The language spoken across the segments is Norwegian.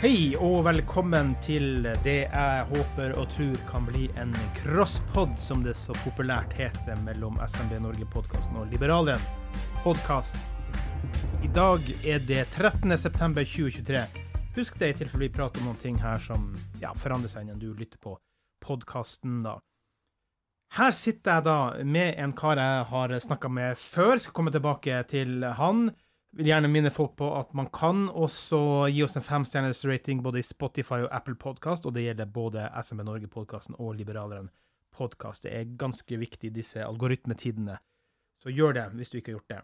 Hei og velkommen til det jeg håper og tror kan bli en crosspod, som det så populært heter, mellom SMB Norge-podkasten og Liberalen podkast. I dag er det 13.9.2023. Husk det i tilfelle vi prater om noen ting her som ja, forandrer seg når du lytter på podkasten, da. Her sitter jeg da med en kar jeg har snakka med før. Skal komme tilbake til han vil gjerne minne folk på at man kan også gi oss en femstjerners rating både i Spotify og Apple Podcast, og det gjelder både SMB Norge-podkasten og Liberaleren podkast. Det er ganske viktig i disse algoritmetidene. Så gjør det, hvis du ikke har gjort det.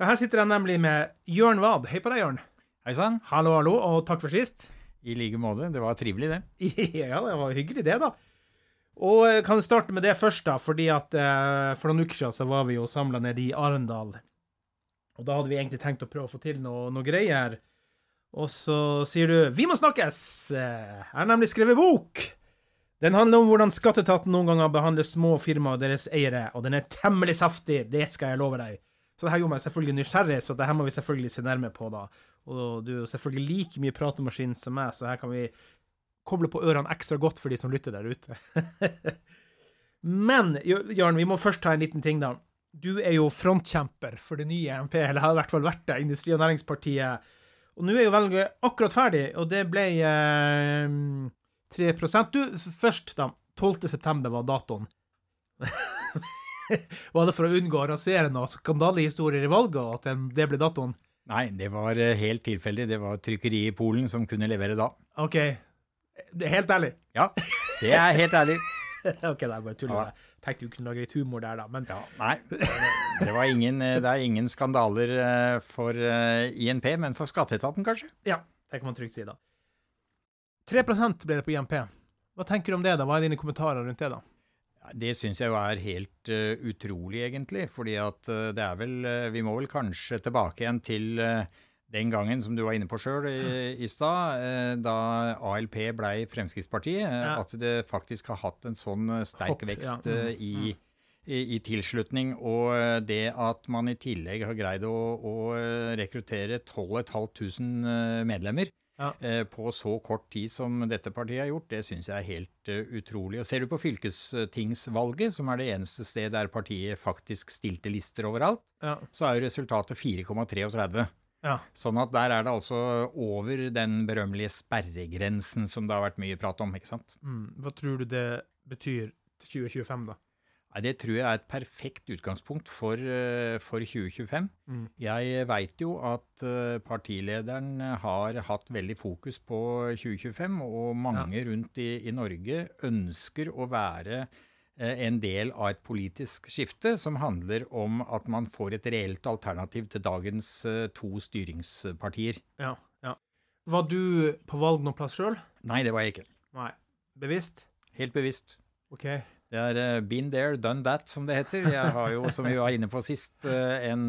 Ja, her sitter jeg nemlig med Jørn Wad. Hei på deg, Jørn. Hei sann. Hallo, hallo, og takk for sist. I like måte. Det var trivelig, det. ja, det var hyggelig, det, da. Og jeg kan starte med det først, da, fordi at eh, for noen uker siden så var vi jo samla nede i Arendal og da hadde vi egentlig tenkt å prøve å få til noe, noe greier. Og så sier du 'Vi må snakkes'! Jeg har nemlig skrevet bok! Den handler om hvordan skatteetaten noen ganger behandler små firmaer og deres eiere, og den er temmelig saftig, det skal jeg love deg. Så det her gjorde meg selvfølgelig nysgjerrig, så det her må vi selvfølgelig se nærmere på, da. Og du er selvfølgelig like mye pratemaskin som meg, så her kan vi koble på ørene ekstra godt for de som lytter der ute. Men Jørn, vi må først ta en liten ting, da du er jo frontkjemper for det nye MP, eller har i hvert fall vært det, Industri- og Næringspartiet. Og nå er jo valget akkurat ferdig, og det ble eh, 3% Du, først, da. 12. september var datoen. var det for å unngå å rasere noen skandalehistorier i valget, at det ble datoen? Nei, det var eh, helt tilfeldig. Det var trykkeriet i Polen som kunne levere da. OK. Helt ærlig? Ja, det er helt ærlig. OK, det er bare tull. Ja tenkte vi kunne lage litt humor der, da. Men ja, nei, det, var ingen, eh, det er ingen skandaler eh, for eh, INP, men for skatteetaten, kanskje? Ja, det kan man trygt si, da. 3 ble det på INP. Hva tenker du om det, da? Hva er dine kommentarer rundt det, da? Det syns jeg jo er helt uh, utrolig, egentlig. fordi at uh, det er vel uh, Vi må vel kanskje tilbake igjen til den gangen, som du var inne på sjøl i, i stad, eh, da ALP ble Fremskrittspartiet, eh, ja. at det faktisk har hatt en sånn eh, sterk Hopp, vekst ja. mm, i, i, i, tilslutning. Og det at man i tillegg har greid å, å rekruttere 12 500 medlemmer ja. på så kort tid som dette partiet har gjort, det syns jeg er helt utrolig. Og Ser du på fylkestingsvalget, som er det eneste sted der partiet faktisk stilte lister overalt, så er jo resultatet 4,33. Ja. Sånn at der er det altså over den berømmelige sperregrensen som det har vært mye prat om. ikke sant? Mm. Hva tror du det betyr til 2025, da? Nei, Det tror jeg er et perfekt utgangspunkt for, eh, for 2025. Mm. Jeg veit jo at eh, partilederen har hatt veldig fokus på 2025, og mange ja. rundt i, i Norge ønsker å være en del av et politisk skifte som handler om at man får et reelt alternativ til dagens eh, to styringspartier. Ja, ja. Var du på valg noen plass sjøl? Nei, det var jeg ikke. Nei. Bevisst? Helt bevisst. Ok. Det er uh, been there, done that, som det heter. Jeg har jo, som vi var inne på sist, en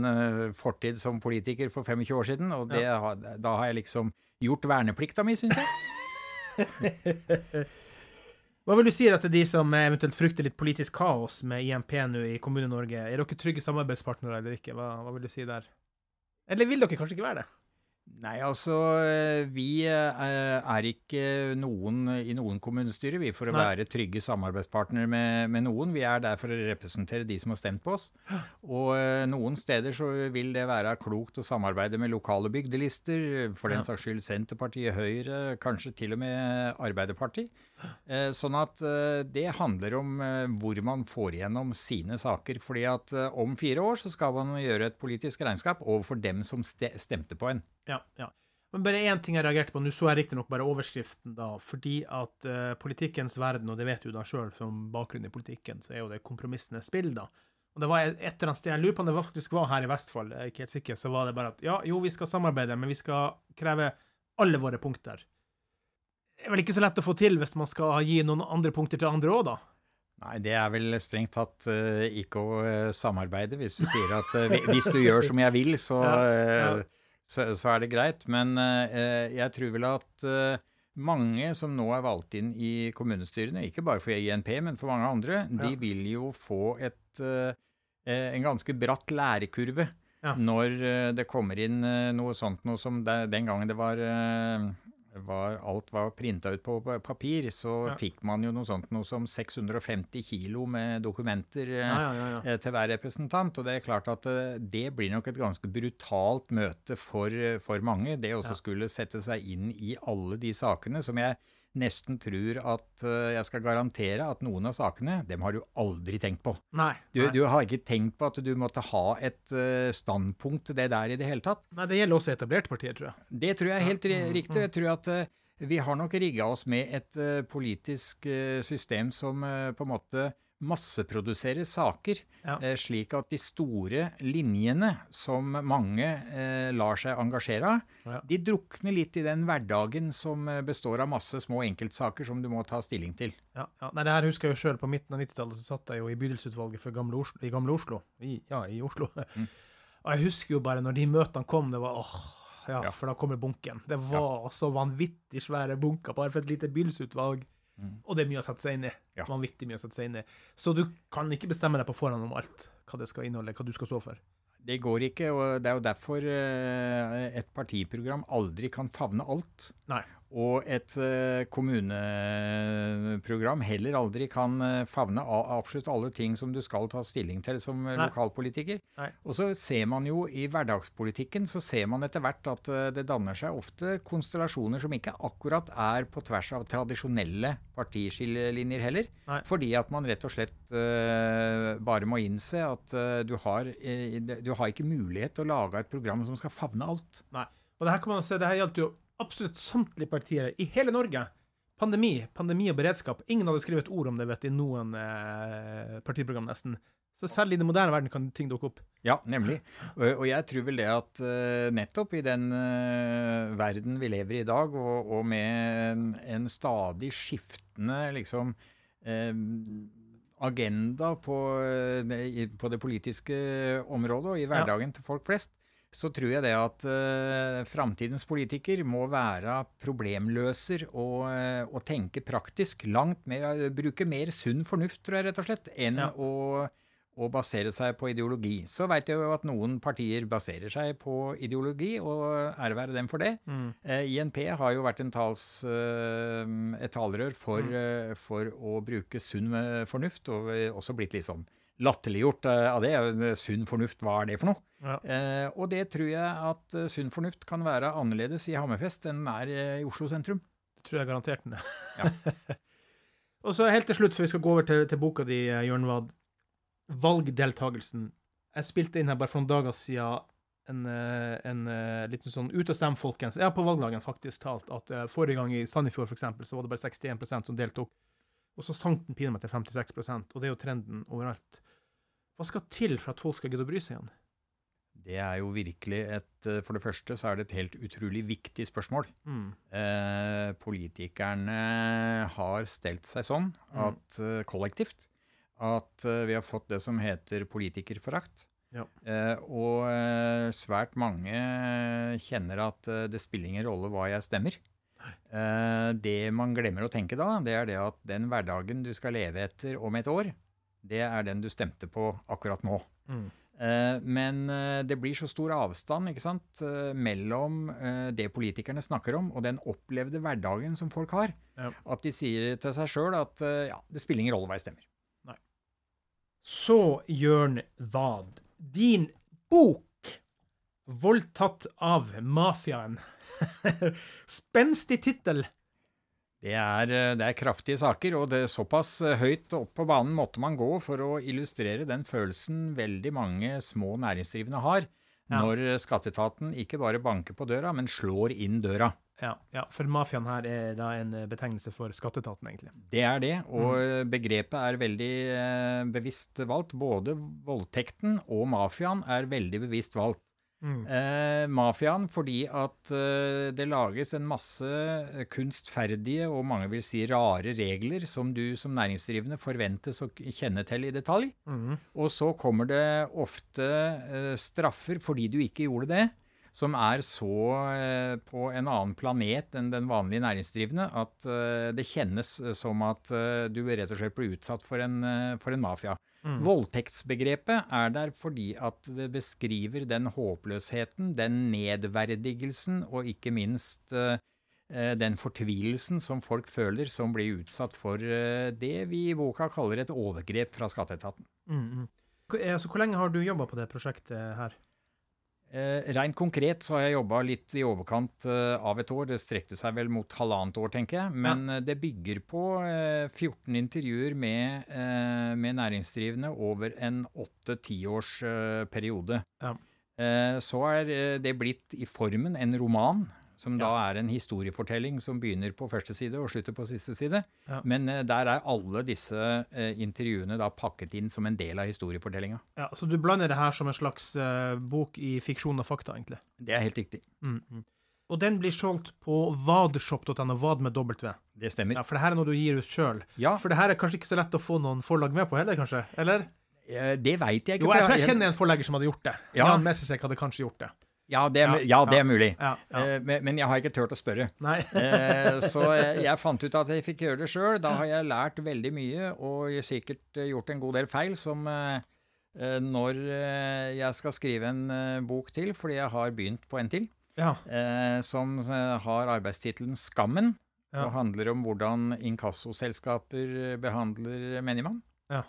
fortid som politiker for 25 år siden, og ja. da har jeg liksom gjort verneplikta mi, syns jeg. Hva vil du si til de som eventuelt frykter litt politisk kaos med IMP nå i Kommune-Norge? Er dere trygge samarbeidspartnere eller ikke? Hva, hva, vil du si der? Eller vil dere kanskje ikke være det? Nei, altså vi eh, er ikke noen i noen kommunestyre, vi, for å Nei. være trygge samarbeidspartnere med, med, noen. Vi er der for å representere de som har stemt på oss. Og eh, noen steder så vil det være klokt å samarbeide med lokale bygdelister, for den ja. saks skyld Senterpartiet, Høyre, kanskje til og med Arbeiderpartiet. Eh, sånn at det handler om hvor man får igjennom sine saker. fordi at om fire år så skal man gjøre et politisk regnskap overfor dem som stemte på en. Ja, ja. Men bare én ting jeg reagerte på. Nå så jeg riktignok bare overskriften, da. Fordi at uh, politikkens verden, og det vet du da sjøl som bakgrunn i politikken, så er jo det kompromissenes spill, da. Og det var et eller annet sted, Jeg lurer på om det faktisk var her i Vestfold, jeg er ikke helt sikker, så var det bare at ja, jo, vi skal samarbeide, men vi skal kreve alle våre punkter. Er vel ikke så lett å få til hvis man skal gi noen andre punkter til andre òg, da? Nei, det er vel strengt tatt uh, ikke å uh, samarbeide. Hvis du sier at uh, hvis du gjør som jeg vil, så, ja, ja. så, så er det greit. Men jeg tror vel at mange som nå er valgt inn i kommunestyrene, ikke bare for INP, men for mange andre, ja. de vil jo få et, en ganske bratt lærekurve når det kommer inn noe sånt noe som den gangen det var var, alt var printa ut på papir, så ja. fikk man jo noe sånt noe som 650 kilo med dokumenter ja, ja, eh, til hver representant. Og det er klart at eh, det blir nok et ganske brutalt møte for, for mange. Det også skulle sette seg inn i alle de sakene som jeg nesten tror at uh, jeg skal garantere at noen av sakene, dem har du aldri tenkt på. Nei, du, du, har ikke tenkt på at du måtte ha et uh, standpunkt til det der i det hele tatt. Nei, det gjelder også etablerte partier, tror jeg. Det tror jeg er helt riktig. Jeg tror at uh, vi har nok rigga oss med et politisk system som på en måte masseprodusere saker, ja. eh, slik at de store linjene som mange eh, lar seg engasjere av, ja. de drukner litt i den hverdagen som eh, består av masse små enkeltsaker som du må ta stilling til. Ja, ja. Nei, det her husker jeg jo sjøl. På midten av 90-tallet så satt jeg jo i bydelsutvalget for gamle Oslo, i Gamle Oslo. I, ja, i Oslo. Mm. Og jeg husker jo bare når de møtene kom, det var åh, ja, for da kommer bunken. Det var så vanvittig svære bunker bare for et lite bydelsutvalg. Mm. Og det er mye å sette seg inn i. Ja. Vanvittig mye å sette seg inn i. Så du kan ikke bestemme deg på forhånd om alt, hva det skal inneholde, hva du skal stå for. Det går ikke, og det er jo derfor eh, et partiprogram aldri kan favne alt. Nei. Og et uh, kommuneprogram heller aldri kan uh, favne av absolutt alle ting som du skal ta stilling til som Nei. lokalpolitiker. Nei. Og så ser man jo i hverdagspolitikken så ser man etter hvert at det danner seg ofte konstellasjoner som ikke akkurat er på tvers av tradisjonelle partiskillelinjer heller. Nei. Fordi at man rett og slett bare må innse at du har, du har ikke mulighet til å lage et program som skal favne alt. Nei. Og det her kan man se, det her gjaldt jo absolutt samtlige partier i hele Norge. Pandemi, pandemi og beredskap. Ingen hadde skrevet ord om det vet, i noen eh, partiprogram, nesten. Så selv i den moderne verden kan ting dukke opp. Ja, nemlig. Og jeg tror vel det at uh, nettopp i den uh, verden vi lever i i dag, og, og med en, en, stadig skiftende liksom uh, agenda på, på, det politiske området og i hverdagen ja. til folk flest, så tror jeg det at uh, framtidens politiker må være problemløser og, uh, og, tenke praktisk. Langt mer, uh, Bruke mer sunn fornuft, tror jeg, rett og slett, enn ja. å, å, basere seg på ideologi. Så veit jeg jo at noen partier baserer seg på ideologi, og ære være dem for det. Mm. INP har jo vært en tals, et talerør for, mm. for, å bruke sunn fornuft, og også blitt litt sånn latterliggjort av det. Sunn fornuft, hva er det for noe? Ja. Eh, og det tror jeg at uh, sunn fornuft kan være annerledes i Hammerfest enn den er i Oslo sentrum. Det tror jeg garantert den er. Ja. og så helt til slutt, før vi skal gå over til, til boka di, Jørn Wad. Valgdeltagelsen. Jeg spilte inn her bare for noen dager siden en, en, en liten sånn ut og stem, folkens. Ja, på valgdagen, faktisk talt. At forrige gang i Sandefjord, eksempel, så var det bare 61% som deltok. Og så sank den pinadø til 56% og det er jo trenden overalt. Hva skal til for at folk skal gidde å bry seg igjen? Det er jo virkelig et eh, For det første så er det et helt utrolig viktig spørsmål. Mm. Eh, politikerne har stelt seg sånn mm. at mm. kollektivt at uh, vi har fått det som heter politikerforakt. Ja. Eh, og svært mange kjenner at det spiller ingen rolle hva jeg stemmer. Det man glemmer å tenke da, det er det at den hverdagen du skal leve etter om et år, det er den du stemte på akkurat nå. Mm. Eh, men eh, det blir så stor avstand ikke sant, eh, mellom det politikerne snakker om, og den opplevde hverdagen som folk har, ja. at de sier til seg sjøl at ja, det spiller ingen rolle hva jeg stemmer. Nei. Så, Jørn Wad, din bok 'Voldtatt av mafiaen'. Spenstig tittel. Det er, eh, det er, kraftige saker, og det er såpass eh, høyt opp på banen måtte man gå for å illustrere den følelsen veldig mange små næringsdrivende har Ja. når skatteetaten ikke bare banker på døra, men slår inn døra. Ja, ja, for mafiaen her er da en eh, betegnelse for skatteetaten, egentlig. Det er det, og begrepet er veldig bevisst valgt. Både voldtekten og mafiaen er veldig bevisst valgt. Mm. Eh, mafiaen fordi at eh, det lages en masse eh, kunstferdige og mange vil si rare regler som du som næringsdrivende forventes å kjenne til i detalj. Mm. Og så kommer det ofte eh, straffer fordi du ikke gjorde det, som er så eh, på en annen planet enn den vanlige næringsdrivende at eh, det kjennes som at du rett og slett blir utsatt for en, for en mafia. Mm. Voldtektsbegrepet er der fordi at det beskriver den håpløsheten, den nedverdigelsen og ikke minst eh, den fortvilelsen som folk føler som blir utsatt for uh, det vi i boka kaller et overgrep fra skatteetaten. Mm. Mm. Hvor lenge har du jobba på det prosjektet her? Eh, Rent konkret så har jeg jobba litt i overkant eh, av et år. Det strekte seg vel mot halvannet år, tenker jeg. Men ja. det bygger på eh, 14 intervjuer med, eh, med næringsdrivende over en åtte-ti års eh, periode. Ja. Eh, så er eh, det blitt i formen en roman, som da er en historiefortelling som begynner på første side og slutter på siste side. Ja. Men uh, der er alle disse uh, intervjuene da pakket inn som en del av historiefortellinga. Ja, Så du blander det her som en slags uh, bok i fiksjon og fakta, egentlig? Det er helt riktig. Mm. Mm. Og den blir solgt på vadshop.no, vad med W. Det stemmer. Ja, For det her er noe du gir ut sjøl. Ja, For det her er kanskje ikke så lett å få noen forlag med på heller, kanskje? Eller? Det veit jeg ikke. Jo, jeg tror jeg kjenner en forlegger som hadde gjort det. Ja. Jan Messersek hadde kanskje gjort det. Ja, det er, Ja, det er mulig. Eh, Men, jeg har ikke turt å spørre. Eh, Så jeg, jeg fant ut at jeg fikk gjøre det sjøl. Da har jeg lært veldig mye og sikkert eh, gjort en god del feil som eh, eh, når eh, jeg skal skrive en eh, bok til, fordi jeg har begynt på en til, Ja. eh, som eh, har arbeidstittelen Skammen. Ja. Og handler om hvordan inkassoselskaper behandler menigmann. Ja.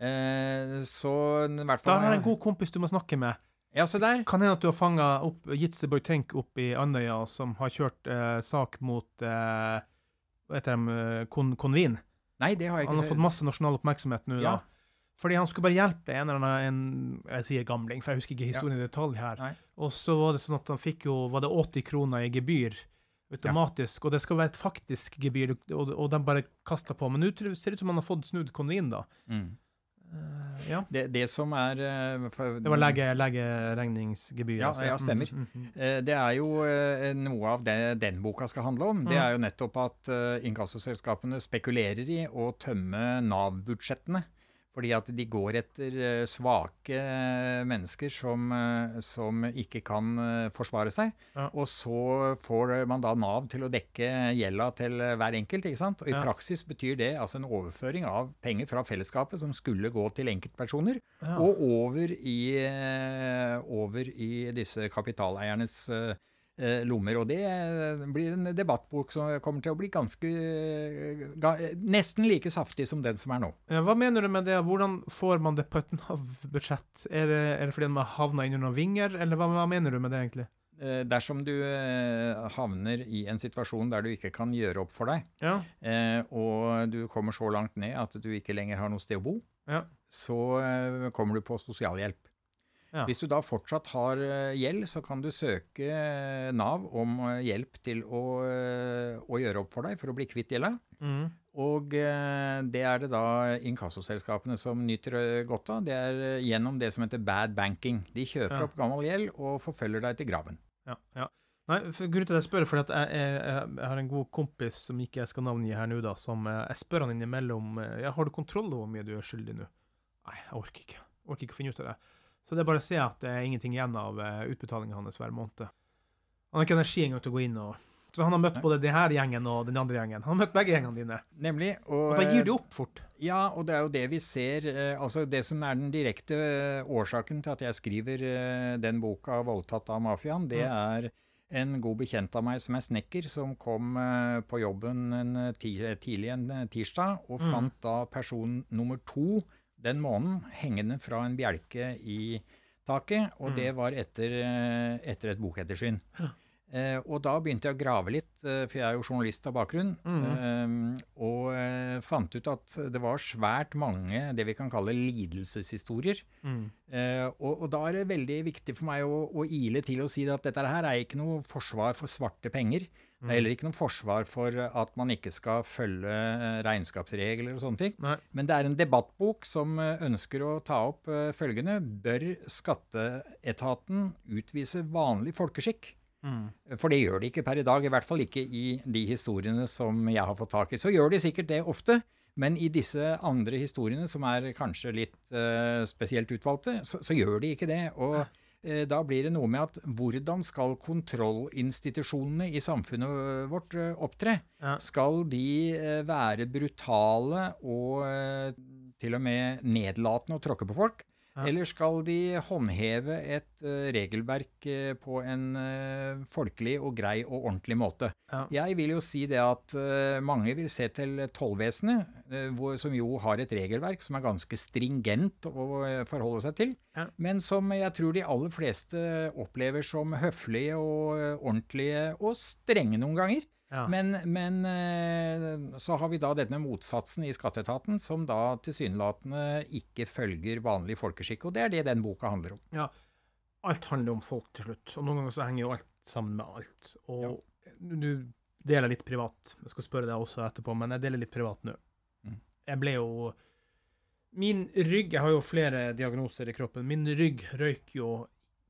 Eh, Så i hvert Da fall har jeg en god kompis du må snakke med. Ja, se der. Kan hende at du har fanga opp Jitze Boitenk opp i Andøya, som har kjørt eh, sak mot eh, Hva heter de? eh, Kon Konvin. Nei, det har jeg ikke Han har fått masse nasjonal oppmerksomhet nå, Ja. da. Fordi han skulle bare hjelpe en eller annen en, Jeg sier gamling, for jeg husker ikke historien i detalj her. Nei. Og så var det sånn at han fikk jo Var det 80 kroner i gebyr automatisk? Og det skal være et faktisk gebyr, og, og de bare kasta på. Men nå ser det ut som han har fått snudd Konvin, da. Mm. Eh, ja. Det, det som er eh, for, Det var lege, legeregningsgebyr. Ja, altså. ja, stemmer. Mm, mm, mm. Eh, Det er jo noe av det den boka skal handle om. Det Mm. er jo nettopp at inkassoselskapene spekulerer i å tømme Nav-budsjettene. Fordi at de går etter eh, svake eh, mennesker som, eh, som ikke kan forsvare seg. Ja. Og så får man da Nav til å dekke gjelda til hver enkelt. ikke sant? Og I Ja. praksis betyr det altså en overføring av penger fra fellesskapet som skulle gå til enkeltpersoner, Ja. og over i, over i disse kapitaleiernes eh, lommer. Og det eh, blir en debattbok som kommer til å bli ganske eh, Nesten like saftig som den som er nå. Hva mener du med det? Hvordan får man det på et Nav-budsjett? Er, det- er det fordi man havna inn under noen vinger, eller hva, hva mener du med det, egentlig? Eh, Dersom du eh, havner i en situasjon der du ikke kan gjøre opp for deg, Ja. eh, og du kommer så langt ned at du ikke lenger har noe sted å bo, Ja. så eh, kommer du på sosialhjelp. Ja. Hvis du da fortsatt har eh, gjeld, så kan du søke eh, Nav om eh, hjelp til å, å gjøre opp for deg for å bli kvitt gjelda. Mm. Og det er det da inkassoselskapene som nyter godt av. Det er gjennom det som heter bad banking. De kjøper Ja. opp gammel gjeld og forfølger deg til graven. Ja, ja. Nei, grunnen til at jeg spør, fordi at jeg, jeg, jeg, har en god kompis som ikke jeg skal navngi her nå, da, som jeg spør han innimellom ja, Har du kontroll over hvor mye du er skyldig nå? Nei, jeg orker ikke. Jeg orker ikke å finne ut av det. Så det er bare å se at det er ingenting igjen av uh, utbetalingen hans hver måned. Han har ikke energi engang til å gå inn og Så han har møtt både denne gjengen og den andre gjengen. Han har møtt begge gjengene dine. Nemlig. Og, Og da gir de opp fort. Ja, og det er jo det vi ser. Eh, altså Det som er den direkte eh, årsaken til at jeg skriver eh, den boka 'Voldtatt av mafiaen', det er en god bekjent av meg som er snekker, som kom eh, på jobben en, eh, tidlig en eh, tirsdag, og Mm. fant da person nummer to den måneden hengende fra en bjelke i taket, og Mm. det var etter, eh, etter et bokettersyn. Eh, og da begynte jeg å grave litt, eh, for jeg er jo journalist av bakgrunn, eh, og eh, fant ut at det var svært mange det vi kan kalle lidelseshistorier. Mm. Eh, og, og da er det veldig viktig for meg å, å ile til og si at dette her er ikke noe forsvar for svarte penger. Det er heller ikke noe forsvar for at man ikke skal følge eh, regnskapsregler og sånne ting. Nei. Men det er en debattbok som eh, ønsker å ta opp eh, følgende. Bør skatteetaten utvise vanlig folkeskikk? Mm. For det gjør de ikke per i dag, i hvert fall ikke i de historiene som jeg har fått tak i. Så gjør de sikkert det ofte, men i disse andre historiene, som er kanskje litt uh, spesielt utvalgte, så, så gjør de ikke det. Og da blir det noe med at hvordan skal kontrollinstitusjonene i samfunnet vårt eh, opptre? Ja. Skal de eh, være brutale og eh, til og med nedlatende og tråkke på folk? Eller skal de håndheve et eh, regelverk eh, på en eh, folkelig og grei og ordentlig måte? Jeg vil jo si det at mange vil se til tollvesenet, som jo har et regelverk som er ganske stringent å forholde seg til, men som jeg tror de aller fleste opplever som høflige og ordentlige og strenge noen ganger. Ja. Men, men eh, så har vi da denne motsatsen i skatteetaten, som da tilsynelatende ikke følger vanlig folkeskikk. Og det er det den boka handler om. ja. Alt handler om folk til slutt, og noen ganger så henger jo alt sammen med alt. Og nå deler jeg litt privat. Jeg skal spørre deg også etterpå, men jeg deler litt privat nå. Mm. Jeg ble jo Min rygg Jeg har jo flere diagnoser i kroppen. Min rygg røyk jo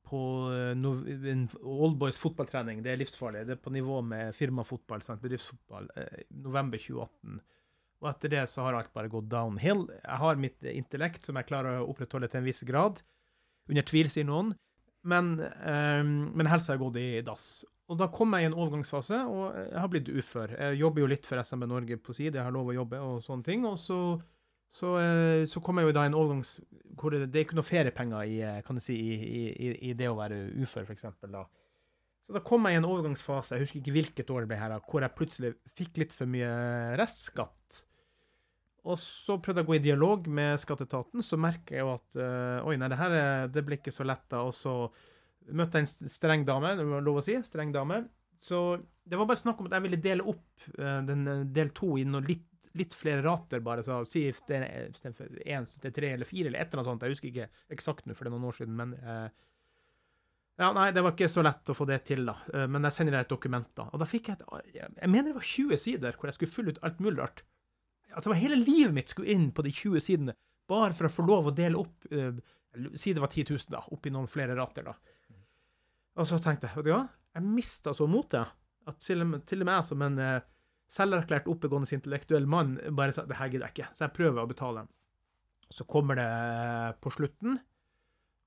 på eh, Oldboys fotballtrening. Det er livsfarlig. Det er på nivå med firmafotball, sant? bedriftsfotball. Eh, november 2018. Og etter det så har alt bare gått downhill. Jeg har mitt intellekt som jeg klarer å opprettholde til en viss grad. Under tvil, sier noen. Men, um, men helsa har gått i dass. Og da kom jeg i en overgangsfase, og jeg har blitt ufør. Jeg jobber jo litt for SMB Norge på side, jeg har lov å jobbe og sånne ting. Og så, så, eh, så kom jeg jo da i en overgangs... Hvor det, det er ikke noe feriepenger i, eh, kan du si, i, i, i det å være ufør, eksempel, da. Så da kom jeg i en overgangsfase, jeg husker ikke hvilket år det ble her, hvor jeg plutselig fikk litt for mye restskatt. Og så prøvde jeg å gå i dialog med skatteetaten, så merker jeg jo at øh, oi, nei, det her er- det blir ikke så lett da. Og så møtte jeg en streng dame, det var lov å si, streng dame. Så det var bare snakk om at jeg ville dele opp øh, den eh, del to i noe litt, litt flere rater, bare. Så si istedenfor én til tre eller fire, eller et eller annet sånt. Jeg husker ikke eksakt nå, for det er noen år siden, men eh, ja, nei, det var ikke så lett å få det til, da. Eh, Men jeg sender deg et dokument, da. Og da fikk jeg et Jeg mener det var 20 sider hvor jeg skulle fylle ut alt mulig rart. At det var hele livet mitt skulle inn på de 20 sidene, bare for å få lov å dele opp eh, Si det var 10 000, da, oppi noen flere rater, da. Og så tenkte jeg, vet du hva, jeg mista så motet at til og med, jeg som en eh, selverklært oppegående intellektuell mann bare sa det her gidder jeg ikke, så jeg prøver å betale. Så kommer det på slutten,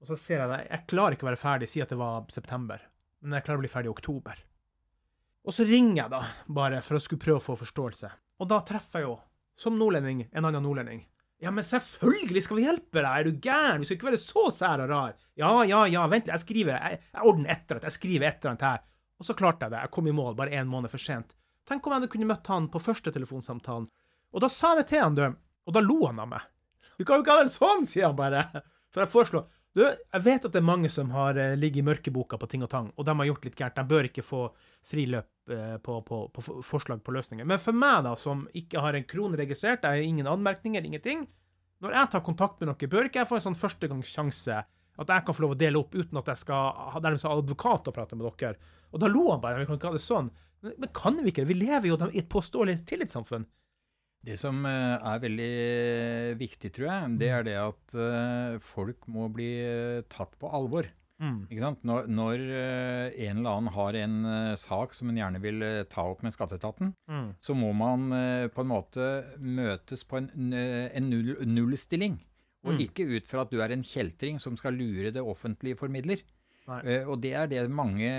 og så ser jeg det. Jeg klarer ikke å være ferdig, si at det var september, men jeg klarer å bli ferdig i oktober. Og så ringer jeg da, bare for å skulle prøve å få forståelse. Og da treffer jeg jo, som nordlending, en annen nordlending. Ja, men selvfølgelig skal vi hjelpe deg, er du gæren? Vi skal ikke være så sær og rar. Ja, ja, ja, vent litt, jeg skriver, jeg, jeg ordner et eller annet, jeg skriver et eller annet her. Og så klarte jeg det, jeg kom i mål bare en måned for sent. Tenk om jeg kunnet møtt han på første telefonsamtalen. Og da sa jeg det til han, du, og da lo han av meg. Du kan jo ikke ha det sånn, sier han bare. For jeg foreslår Du, jeg vet at det er mange som har eh, ligget i mørkeboka på ting og tang, og de har gjort litt gærent. De bør ikke få friløp eh, på, på, på forslag på løsninger. Men for meg, da, som ikke har en krone registrert, jeg har ingen anmerkninger, ingenting Når jeg tar kontakt med noen, bør ikke jeg få en sånn førstegangssjanse? At jeg kan få lov å dele opp uten at jeg skal ha nærmest advokat og prate med dere? Og da lo han bare. Vi kan ikke ha det sånn. Men, men kan vi ikke? Vi lever jo i et påståelig tillitssamfunn. Det som eh, er veldig eh, viktig, tror jeg, det er det at eh, folk må bli tatt på alvor. Sant? Når, når en eller annen har en sak som en gjerne vil ta opp med skatteetaten, Mm. så må man på en måte møtes på en, en null, nullstilling. Og Mm. ikke ut fra at du er en kjeltring som skal lure det offentlige formidler. Eh, og det er det mange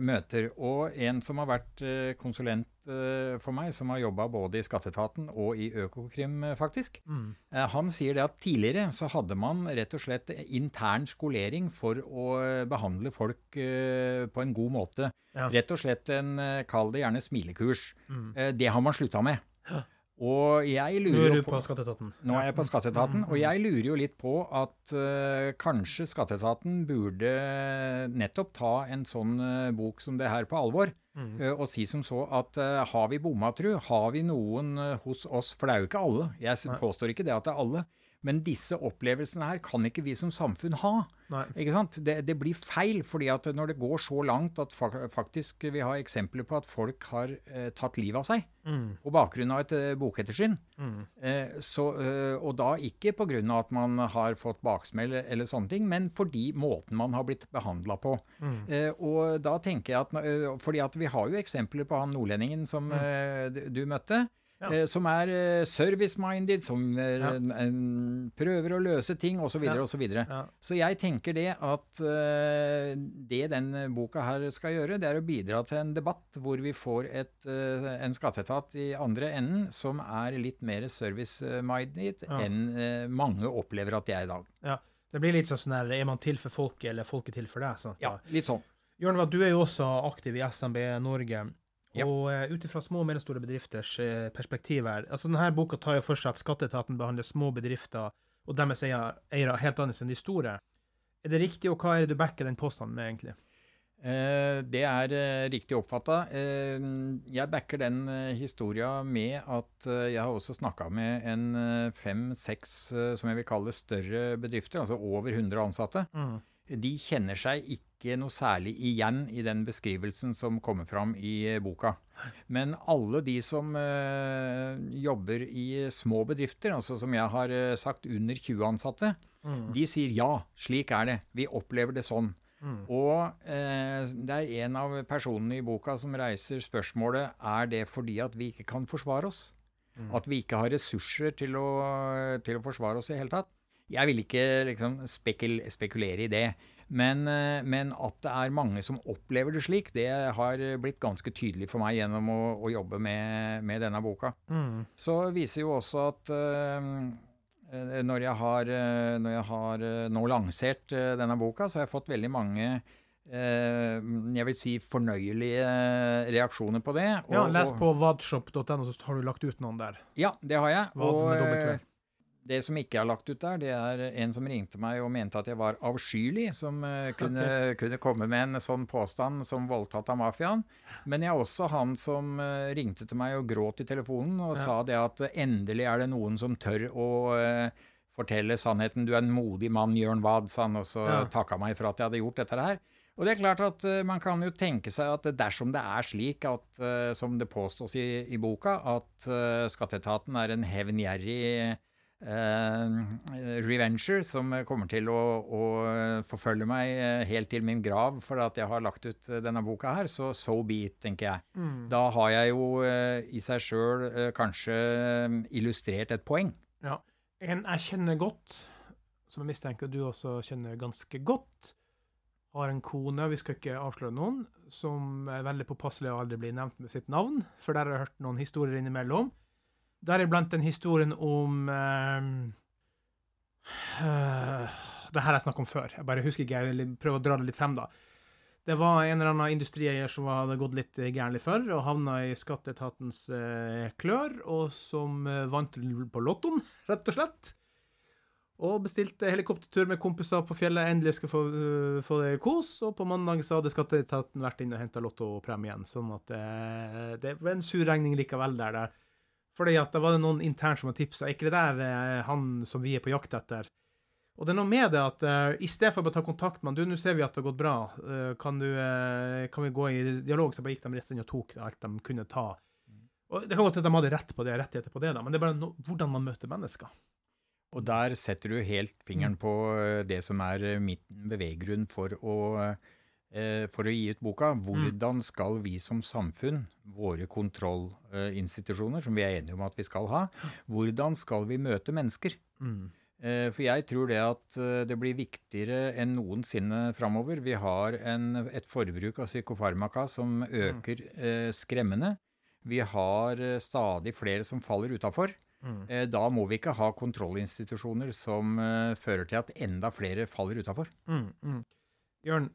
møter. Og en som har vært eh, konsulent uh, for meg, som har jobba både i skatteetaten og i Økokrim, faktisk, Mm. uh, Han sier det at tidligere så hadde man rett og slett intern skolering for å eh, behandle folk på en god måte. Ja. Rett og slett en, kall det gjerne smilekurs. Mm. Det har man slutta med. Og jeg lurer er jo du på Skatteetaten. Nå er jeg på Skatteetaten, og jeg lurer jo litt på at uh, kanskje Skatteetaten burde nettopp ta en sånn uh, bok som det her på alvor. Mm. eh, og si som så at har vi bomma, tru? Har vi noen hos oss For det er jo ikke alle. Jeg Nei. påstår ikke det at det er alle. Men disse opplevelsene her kan ikke vi som samfunn ha. Det, det blir feil, fordi at når det går så langt at fa- faktisk vi har eksempler på at folk har eh, tatt livet av seg Mm. på bakgrunn av et eh, bokettersyn, Mm. Eh, så, eh, og da ikke pga. at man har fått baksmell eller sånne ting, men fordi måten man har blitt behandla på. Mm. Eh, og da tenker jeg at eh, fordi at vi har jo eksempler på han nordlendingen som eh, du, du møtte. Ja. eh, som er eh, service-minded, som eh, en- prøver å løse ting osv. Ja. osv. Så. Ja. så jeg tenker det at eh, det den boka her skal gjøre, det er å bidra til en debatt hvor vi får et, eh, en skatteetat i andre enden som er litt mer service-minded enn eh, mange opplever at de er i dag. ja. Det blir litt sånn at er man til for folket, eller folket til for deg? Sant? Ja, litt sånn. Jørn, du er jo også aktiv i SMB Norge. Ja. Og uh, ut ifra små og mellomstore bedrifters eh, perspektiv her altså denne boka tar jo for seg at skatteetaten behandler små bedrifter og deres eier- eiere helt annerledes enn de store. Er det riktig, og hva er det du backer den påstanden med, egentlig? Eh, det er eh, riktig oppfatta. Eh, jeg backer den historia med at jeg har også snakka med en fem-seks, som jeg vil kalle større bedrifter, altså over 100 ansatte. De kjenner seg ikke noe særlig igjen i den beskrivelsen som kommer fram i eh, boka. Men alle de som eh, jobber i små bedrifter, altså som jeg har eh, sagt under 20 ansatte, Mm. de sier ja, slik er det. Vi opplever det sånn. Mm. Og eh, det er en av personene i boka som reiser spørsmålet er det fordi at vi ikke kan forsvare oss. Mm. At vi ikke har ressurser til å, til å forsvare oss i hele tatt. Jeg vil ikke liksom spekul spekulere i det. Men, eh, men at det er mange som opplever det slik, det har blitt ganske tydelig for meg gjennom å, å jobbe med, med denne boka. Mm. Så viser jo også at eh, når jeg har, eh, når jeg har nå lansert denne boka, så har jeg fått veldig mange eh, jeg vil si fornøyelige reaksjoner på det. Ja, og- les på vadshop.no, så har du lagt ut noen der. Ja, det har jeg. Vad med eh, W. det som ikke er lagt ut der, det er en som ringte meg og mente at jeg var avskyelig, som eh, kunne, kunne komme med en sånn påstand som voldtatt av mafiaen. Men jeg er også han som eh, ringte til meg og gråt i telefonen og Ja. sa det at eh, endelig er det noen som tør å uh, fortelle sannheten. Du er en modig mann, Jørn Wad, sa han, og så Ja. takka meg for at jeg hadde gjort dette her. Og det er klart at uh, man kan jo tenke seg at dersom det er slik at, uh, som det påstås i, i boka, at skatteetaten er en hevngjerrig revenger som kommer til å, å forfølge meg eh, helt til min grav for at jeg har lagt ut eh, denne boka her, så so be it, tenker jeg. Mm. Da har jeg jo eh, i seg sjøl eh, kanskje eh, illustrert et poeng. Ja. En jeg kjenner godt, som jeg mistenker du også kjenner ganske godt, har en kone, vi skal ikke avsløre noen, som er veldig påpasselig og aldri blir nevnt med sitt navn, for der har jeg hørt noen historier innimellom. Deriblant den historien om eh, Det her har jeg snakket om før, jeg bare husker ikke, jeg vil prøve å dra det litt frem, da. Det var en eller annen industrieier som hadde gått litt gærent for, og havna i skatteetatens uh, klør, og som uh, vant på lottoen, rett og slett. Og bestilte helikoptertur med kompiser på fjellet, endelig skal få, uh, få det kos. Og på mandag så hadde skatteetaten vært inne og henta lottopremien, sånn at det, det var en sur regning likevel der. der. Fordi at da var det noen internt som hadde tipsa. ikke det der eh, han som vi er på jakt etter? Og det er noe med det at uh, i stedet for å ta kontakt med han, du, nå ser vi at det har gått bra, uh, kan, du, uh, kan vi gå i dialog? Så bare gikk de rett inn og tok alt de kunne ta. Og Det kan godt at de hadde rett på det, rettigheter på det, da, men det er bare no hvordan man møter mennesker. Og der setter du helt fingeren på eh, det som er mitt beveggrunn for å, for å gi ut boka. Hvordan skal vi som samfunn, våre kontrollinstitusjoner, som vi er enige om at vi skal ha, hvordan skal vi møte mennesker? Mm. Eh, For jeg tror det at eh, det blir viktigere enn noensinne framover. Vi har en, et forbruk av psykofarmaka som øker eh, skremmende. Vi har eh, stadig flere som faller utafor. Mm. Eh, Da må vi ikke ha kontrollinstitusjoner som eh, fører til at enda flere faller utafor. Mm, mm. Jørn,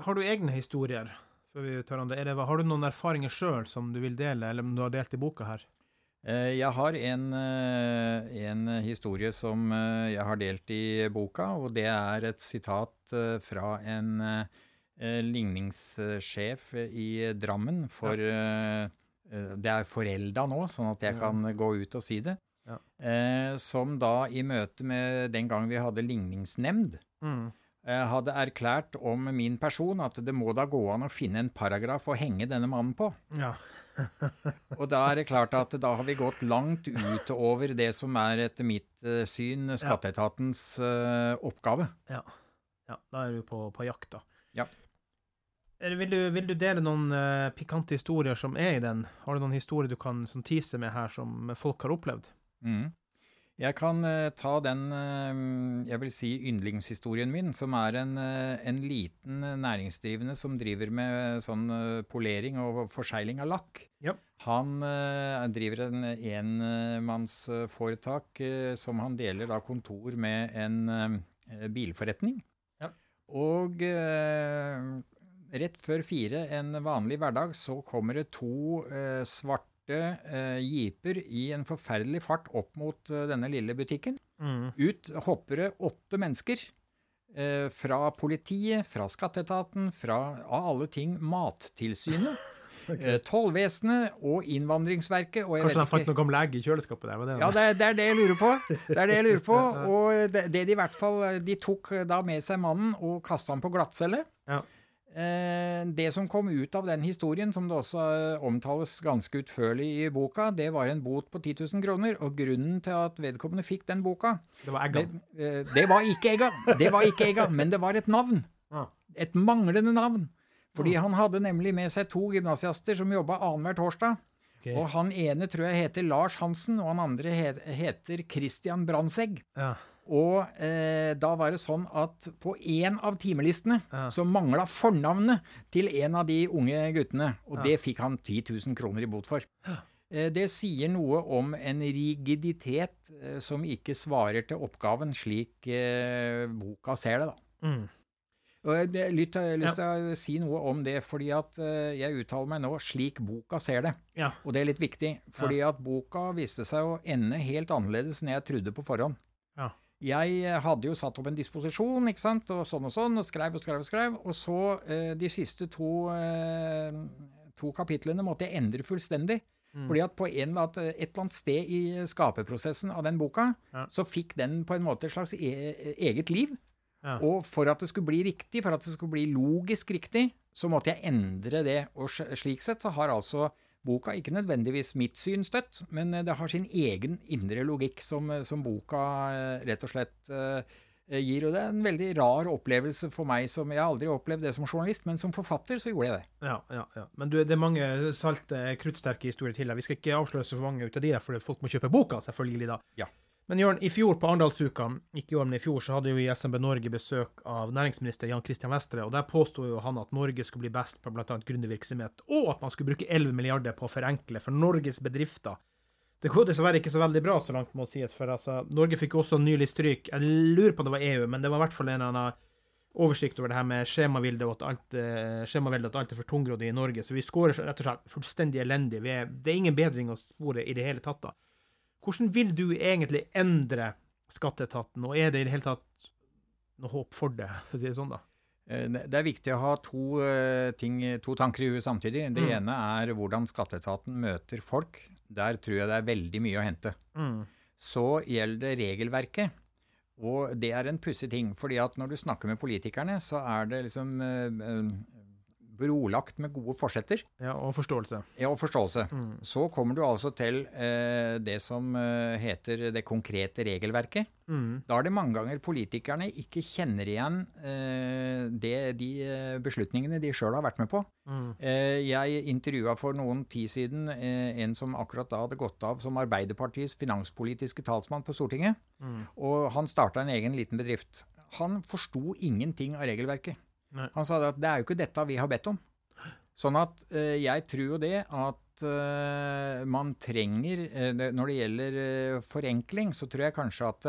har du egne historier? Før vi tar om det? Er det, har du noen erfaringer sjøl som du vil dele, eller om du har delt i boka her? Eh, jeg har en, eh, en, historie som eh, jeg har delt i boka, og det er et sitat fra en ligningssjef i Drammen for ja. Det er forelda nå, sånn at jeg kan gå ut og si det. Ja. som da i møte med den gang vi hadde ligningsnemnd, mm. Hadde erklært om min person at det må da gå an å finne en paragraf å henge denne mannen på. Ja. og da er det klart at da har vi gått langt utover det som er etter mitt uh, syn skatteetatens uh, oppgave. Ja. ja. Da er du på, på jakt, da. Ja. Vil du, vil du, dele noen uh, pikante historier som er i den? Har du noen historier du kan sånn, tise med her som folk har opplevd? Mm. Jeg kan uh, ta den uh, jeg vil si yndlingshistorien min, som er en, uh, en liten næringsdrivende som driver med sånn polering og forsegling av lakk. Ja. Han driver en enmannsforetak som han deler da kontor med en bilforretning. Ja. Og rett før fire en vanlig hverdag så kommer det to svarte svarte eh, jeeper i en forferdelig fart opp mot eh, denne lille butikken. Mm. Ut hopper det åtte mennesker. Eh, fra politiet, fra skatteetaten, fra av alle ting Mattilsynet. okay. Eh, tollvesenet og Innvandringsverket. Og Kanskje de fant noe gammel egg i kjøleskapet der? Det ja, det det er, det jeg lurer på. Det er det jeg lurer på. Og det, det de i hvert fall De tok da med seg mannen og kasta han på glattcelle. Ja. Eh, det som kom ut av den historien, som det også eh, omtales ganske utførlig i boka, det var en bot på 10 000 kroner. Og grunnen til at vedkommende fikk den boka Det var egga? Det, eh, det, var ikke egga, det var ikke egga, men det var et navn. Et manglende navn. Fordi han hadde nemlig med seg to gymnasiaster som jobba annenhver torsdag. Okay. Og han ene tror jeg heter Lars Hansen, og han andre heter Christian Brandtzæg. Ja. Og eh, da var det sånn at på én av timelistene ja. så mangla fornavnet til en av de unge guttene. Og ja. det fikk han 10 000 kroner i bot for. Eh, det sier noe om en rigiditet eh, som ikke svarer til oppgaven slik eh, boka ser det, da. Mm. Og jeg har lyst til å si noe om det, fordi at jeg uttaler meg nå slik boka ser det. Og det er litt viktig, fordi at boka viste seg å ende helt annerledes enn jeg trodde på forhånd. Jeg eh, hadde jo satt opp en disposisjon, ikke sant, og sånn og sånn, og skrev og skrev og skrev. Og så eh, de siste to, eh, to, kapitlene måtte jeg endre fullstendig. Mm. Fordi at på en, at et eller annet sted i skaperprosessen av den boka, ja. så fikk den på en måte et slags e eget liv. Ja. Og for at det skulle bli riktig, for at det skulle bli logisk riktig, så måtte jeg endre det. Og slik sett så har altså boka ikke nødvendigvis mitt syn støtt, men eh, det har sin egen indre logikk som, eh, som boka eh, rett og slett gir. Og det er en veldig rar opplevelse for meg. som Jeg har aldri opplevd det som journalist, men som forfatter så gjorde jeg det. Ja, ja, ja. Men du, det er mange salte, kruttsterke historier til. Vi skal ikke avsløre så mange ut av de der, for folk må kjøpe boka, selvfølgelig da. Ja. Men Jørn, i fjor på Arendalsuka, ikke i år, men i fjor, så hadde jo i SMB Norge besøk av næringsminister Jan Christian Vestre. og Der påsto jo han at Norge skulle bli best på bl.a. gründervirksomhet, og at man skulle bruke 11 milliarder på å forenkle for Norges bedrifter. Det går dessverre ikke så veldig bra, så langt må sies. For altså, Norge fikk også nylig stryk. Jeg lurer på om det var EU, men det var i hvert fall en eller annen oversikt over det her med skjemaveldet og at alt, skjemavilde at alt er for tungrodd i Norge. Så vi scorer rett og slett fullstendig elendig. Er, det er ingen bedring å spore i det hele tatt. da. Hvordan vil du egentlig endre skatteetaten, og er det i det hele tatt noe håp for det, for å si det sånn, da? Eh, det er viktig å ha to, eh, ting, to tanker i huet samtidig. Det mm. ene er hvordan skatteetaten møter folk. Der tror jeg det er veldig mye å hente. Mm. Så gjelder det regelverket. Og det er en pussig ting. fordi at når du snakker med politikerne, så er det liksom eh, brolagt med gode forsetter. Ja, Og forståelse. Ja, og forståelse. Mm. Så kommer du altså til eh, det som eh, heter det konkrete regelverket. Mm. Da er det mange ganger politikerne ikke kjenner igjen eh, det, de eh, beslutningene de sjøl har vært med på. Mm. Eh, jeg intervjua for noen tid siden eh, en som akkurat da hadde gått av som Arbeiderpartiets finanspolitiske talsmann på Stortinget. Mm. Og han starta en egen liten bedrift. Han forsto ingenting av regelverket. Nei. Han sa at det er jo ikke dette vi har bedt om. Sånn at uh, jeg tror jo det at uh, man trenger uh, Når det gjelder forenkling, så tror jeg kanskje at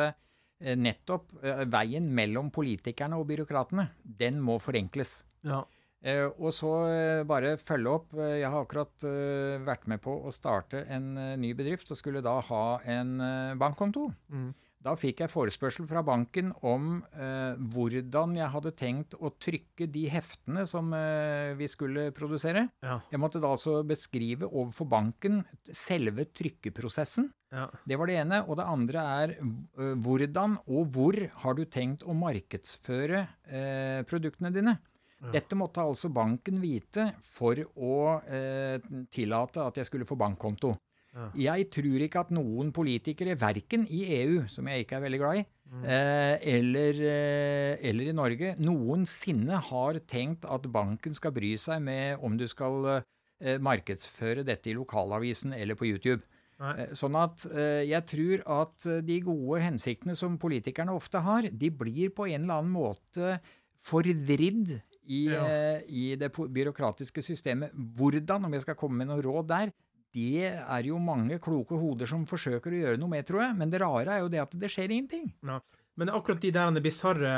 nettopp veien mellom politikerne og byråkratene, den må forenkles. Ja. Eh, og så eh, bare følge opp. Eh, jeg har akkurat eh, vært med på å starte en eh, ny bedrift og skulle da ha en eh, bankkonto. Mm. Da fikk jeg forespørsel fra banken om eh, hvordan jeg hadde tenkt å trykke de heftene som eh, vi skulle produsere. Ja. Jeg måtte da altså beskrive overfor banken selve trykkeprosessen. Ja. Det var det ene. Og det andre er eh, hvordan og hvor har du tenkt å markedsføre eh, produktene dine? Ja. Dette måtte altså banken vite for å eh, tillate at jeg skulle få bankkonto. Ja. Jeg tror ikke at noen politikere, verken i EU, som jeg ikke er veldig glad i, eh, eller, eh, eller i Norge, noensinne har tenkt at banken skal bry seg med om du skal eh, markedsføre dette i lokalavisen eller på YouTube. Nei. Sånn at jeg tror at de gode hensiktene som politikerne ofte har, de blir på en eller annen måte forvridd i, Ja. i det byråkratiske systemet. Hvordan, om jeg skal komme med noe råd der, det er jo mange kloke hoder som forsøker å gjøre noe med, tror jeg. Men det rare er jo det at det skjer ingenting. Ja. Men akkurat de der bisarre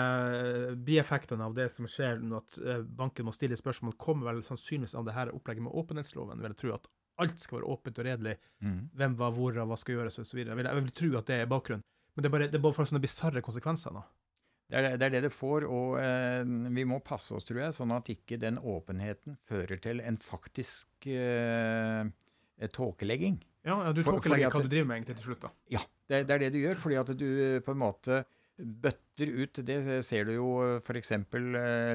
bieffektene av det som skjer når at eh, banken må stille spørsmål, kommer vel sannsynligvis av det her opplegget med åpenhetsloven. Vil jeg tro at alt skal være åpent og redelig. Hvem var hvor, og hva skal gjøres, osv. Jeg vil, jeg vil tro at det er bakgrunnen. Men det er bare, det er bare sånne bisarre konsekvenser. nå. Det er, det er det det får, og eh, vi må passe oss, tror jeg, sånn at ikke den åpenheten fører til en faktisk eh, tåkelegging. Ja, ja du tåkelegger hva du driver med egentlig til slutt. da. Ja, det, det er det du gjør, fordi at du eh, på en måte bøtter ut Det ser du jo f.eks.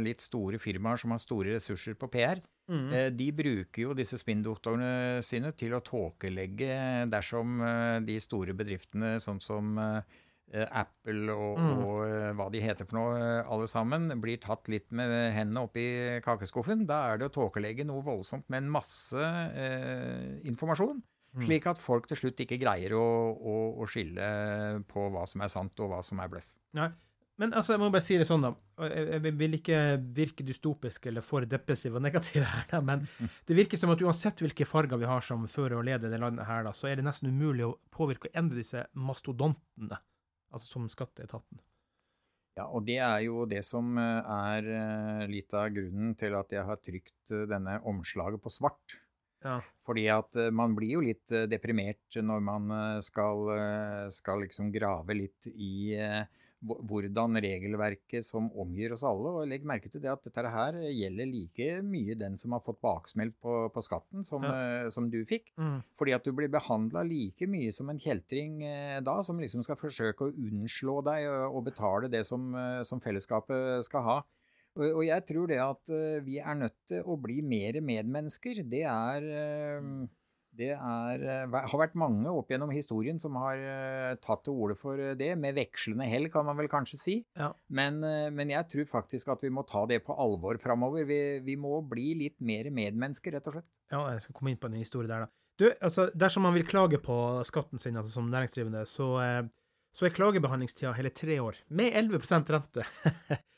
litt store firmaer som har store ressurser på PR. Mm. Eh, De bruker jo disse spinndoktorene sine til å tåkelegge dersom eh, de store bedriftene, sånn som eh, eh, Apple og, Mm. og eh, hva de heter for noe, eh, alle sammen, blir tatt litt med hendene oppi kakeskuffen. Da er det å tåkelegge noe voldsomt med en masse eh, informasjon. Mm. Slik at folk til slutt ikke greier å, å, å skille på hva som er sant og hva som er bløff. Nei. Men altså, jeg må bare si det sånn, da. jeg vil ikke virke dystopisk eller for depressiv og negativ her, da, men det virker som at uansett hvilke farger vi har som fører og leder det landet her, da, så er det nesten umulig å påvirke og endre disse mastodontene, altså som skatteetaten. Ja, og det er jo det som eh, er eh, litt av grunnen til at jeg har trykt eh, denne omslaget på svart. Ja. Fordi at man blir jo litt deprimert når man skal, skal liksom grave litt i eh, hvordan regelverket som omgir oss alle, og legg merke til det at dette her gjelder like mye den som har fått baksmell på, på skatten som, ja. som du fikk. Mm. Fordi at du blir behandla like mye som en kjeltring eh, da, som liksom skal forsøke å unnslå deg og, og betale det som, eh, som fellesskapet skal ha. Og, og jeg tror det at eh, vi er nødt til å bli mer medmennesker, det er eh, det er, eh, har vært mange opp gjennom historien som har eh, tatt til orde for eh, det, med vekslende hell, kan man vel kanskje si. Ja. Men, men jeg tror faktisk at vi må ta det på alvor framover. Vi, vi må bli litt mer medmennesker, rett og slett. Ja, jeg skal komme inn på en historie der, da. Du, altså, dersom man vil klage på skatten sin altså, som næringsdrivende, så, så er klagebehandlingstida hele tre år, med 11% rente.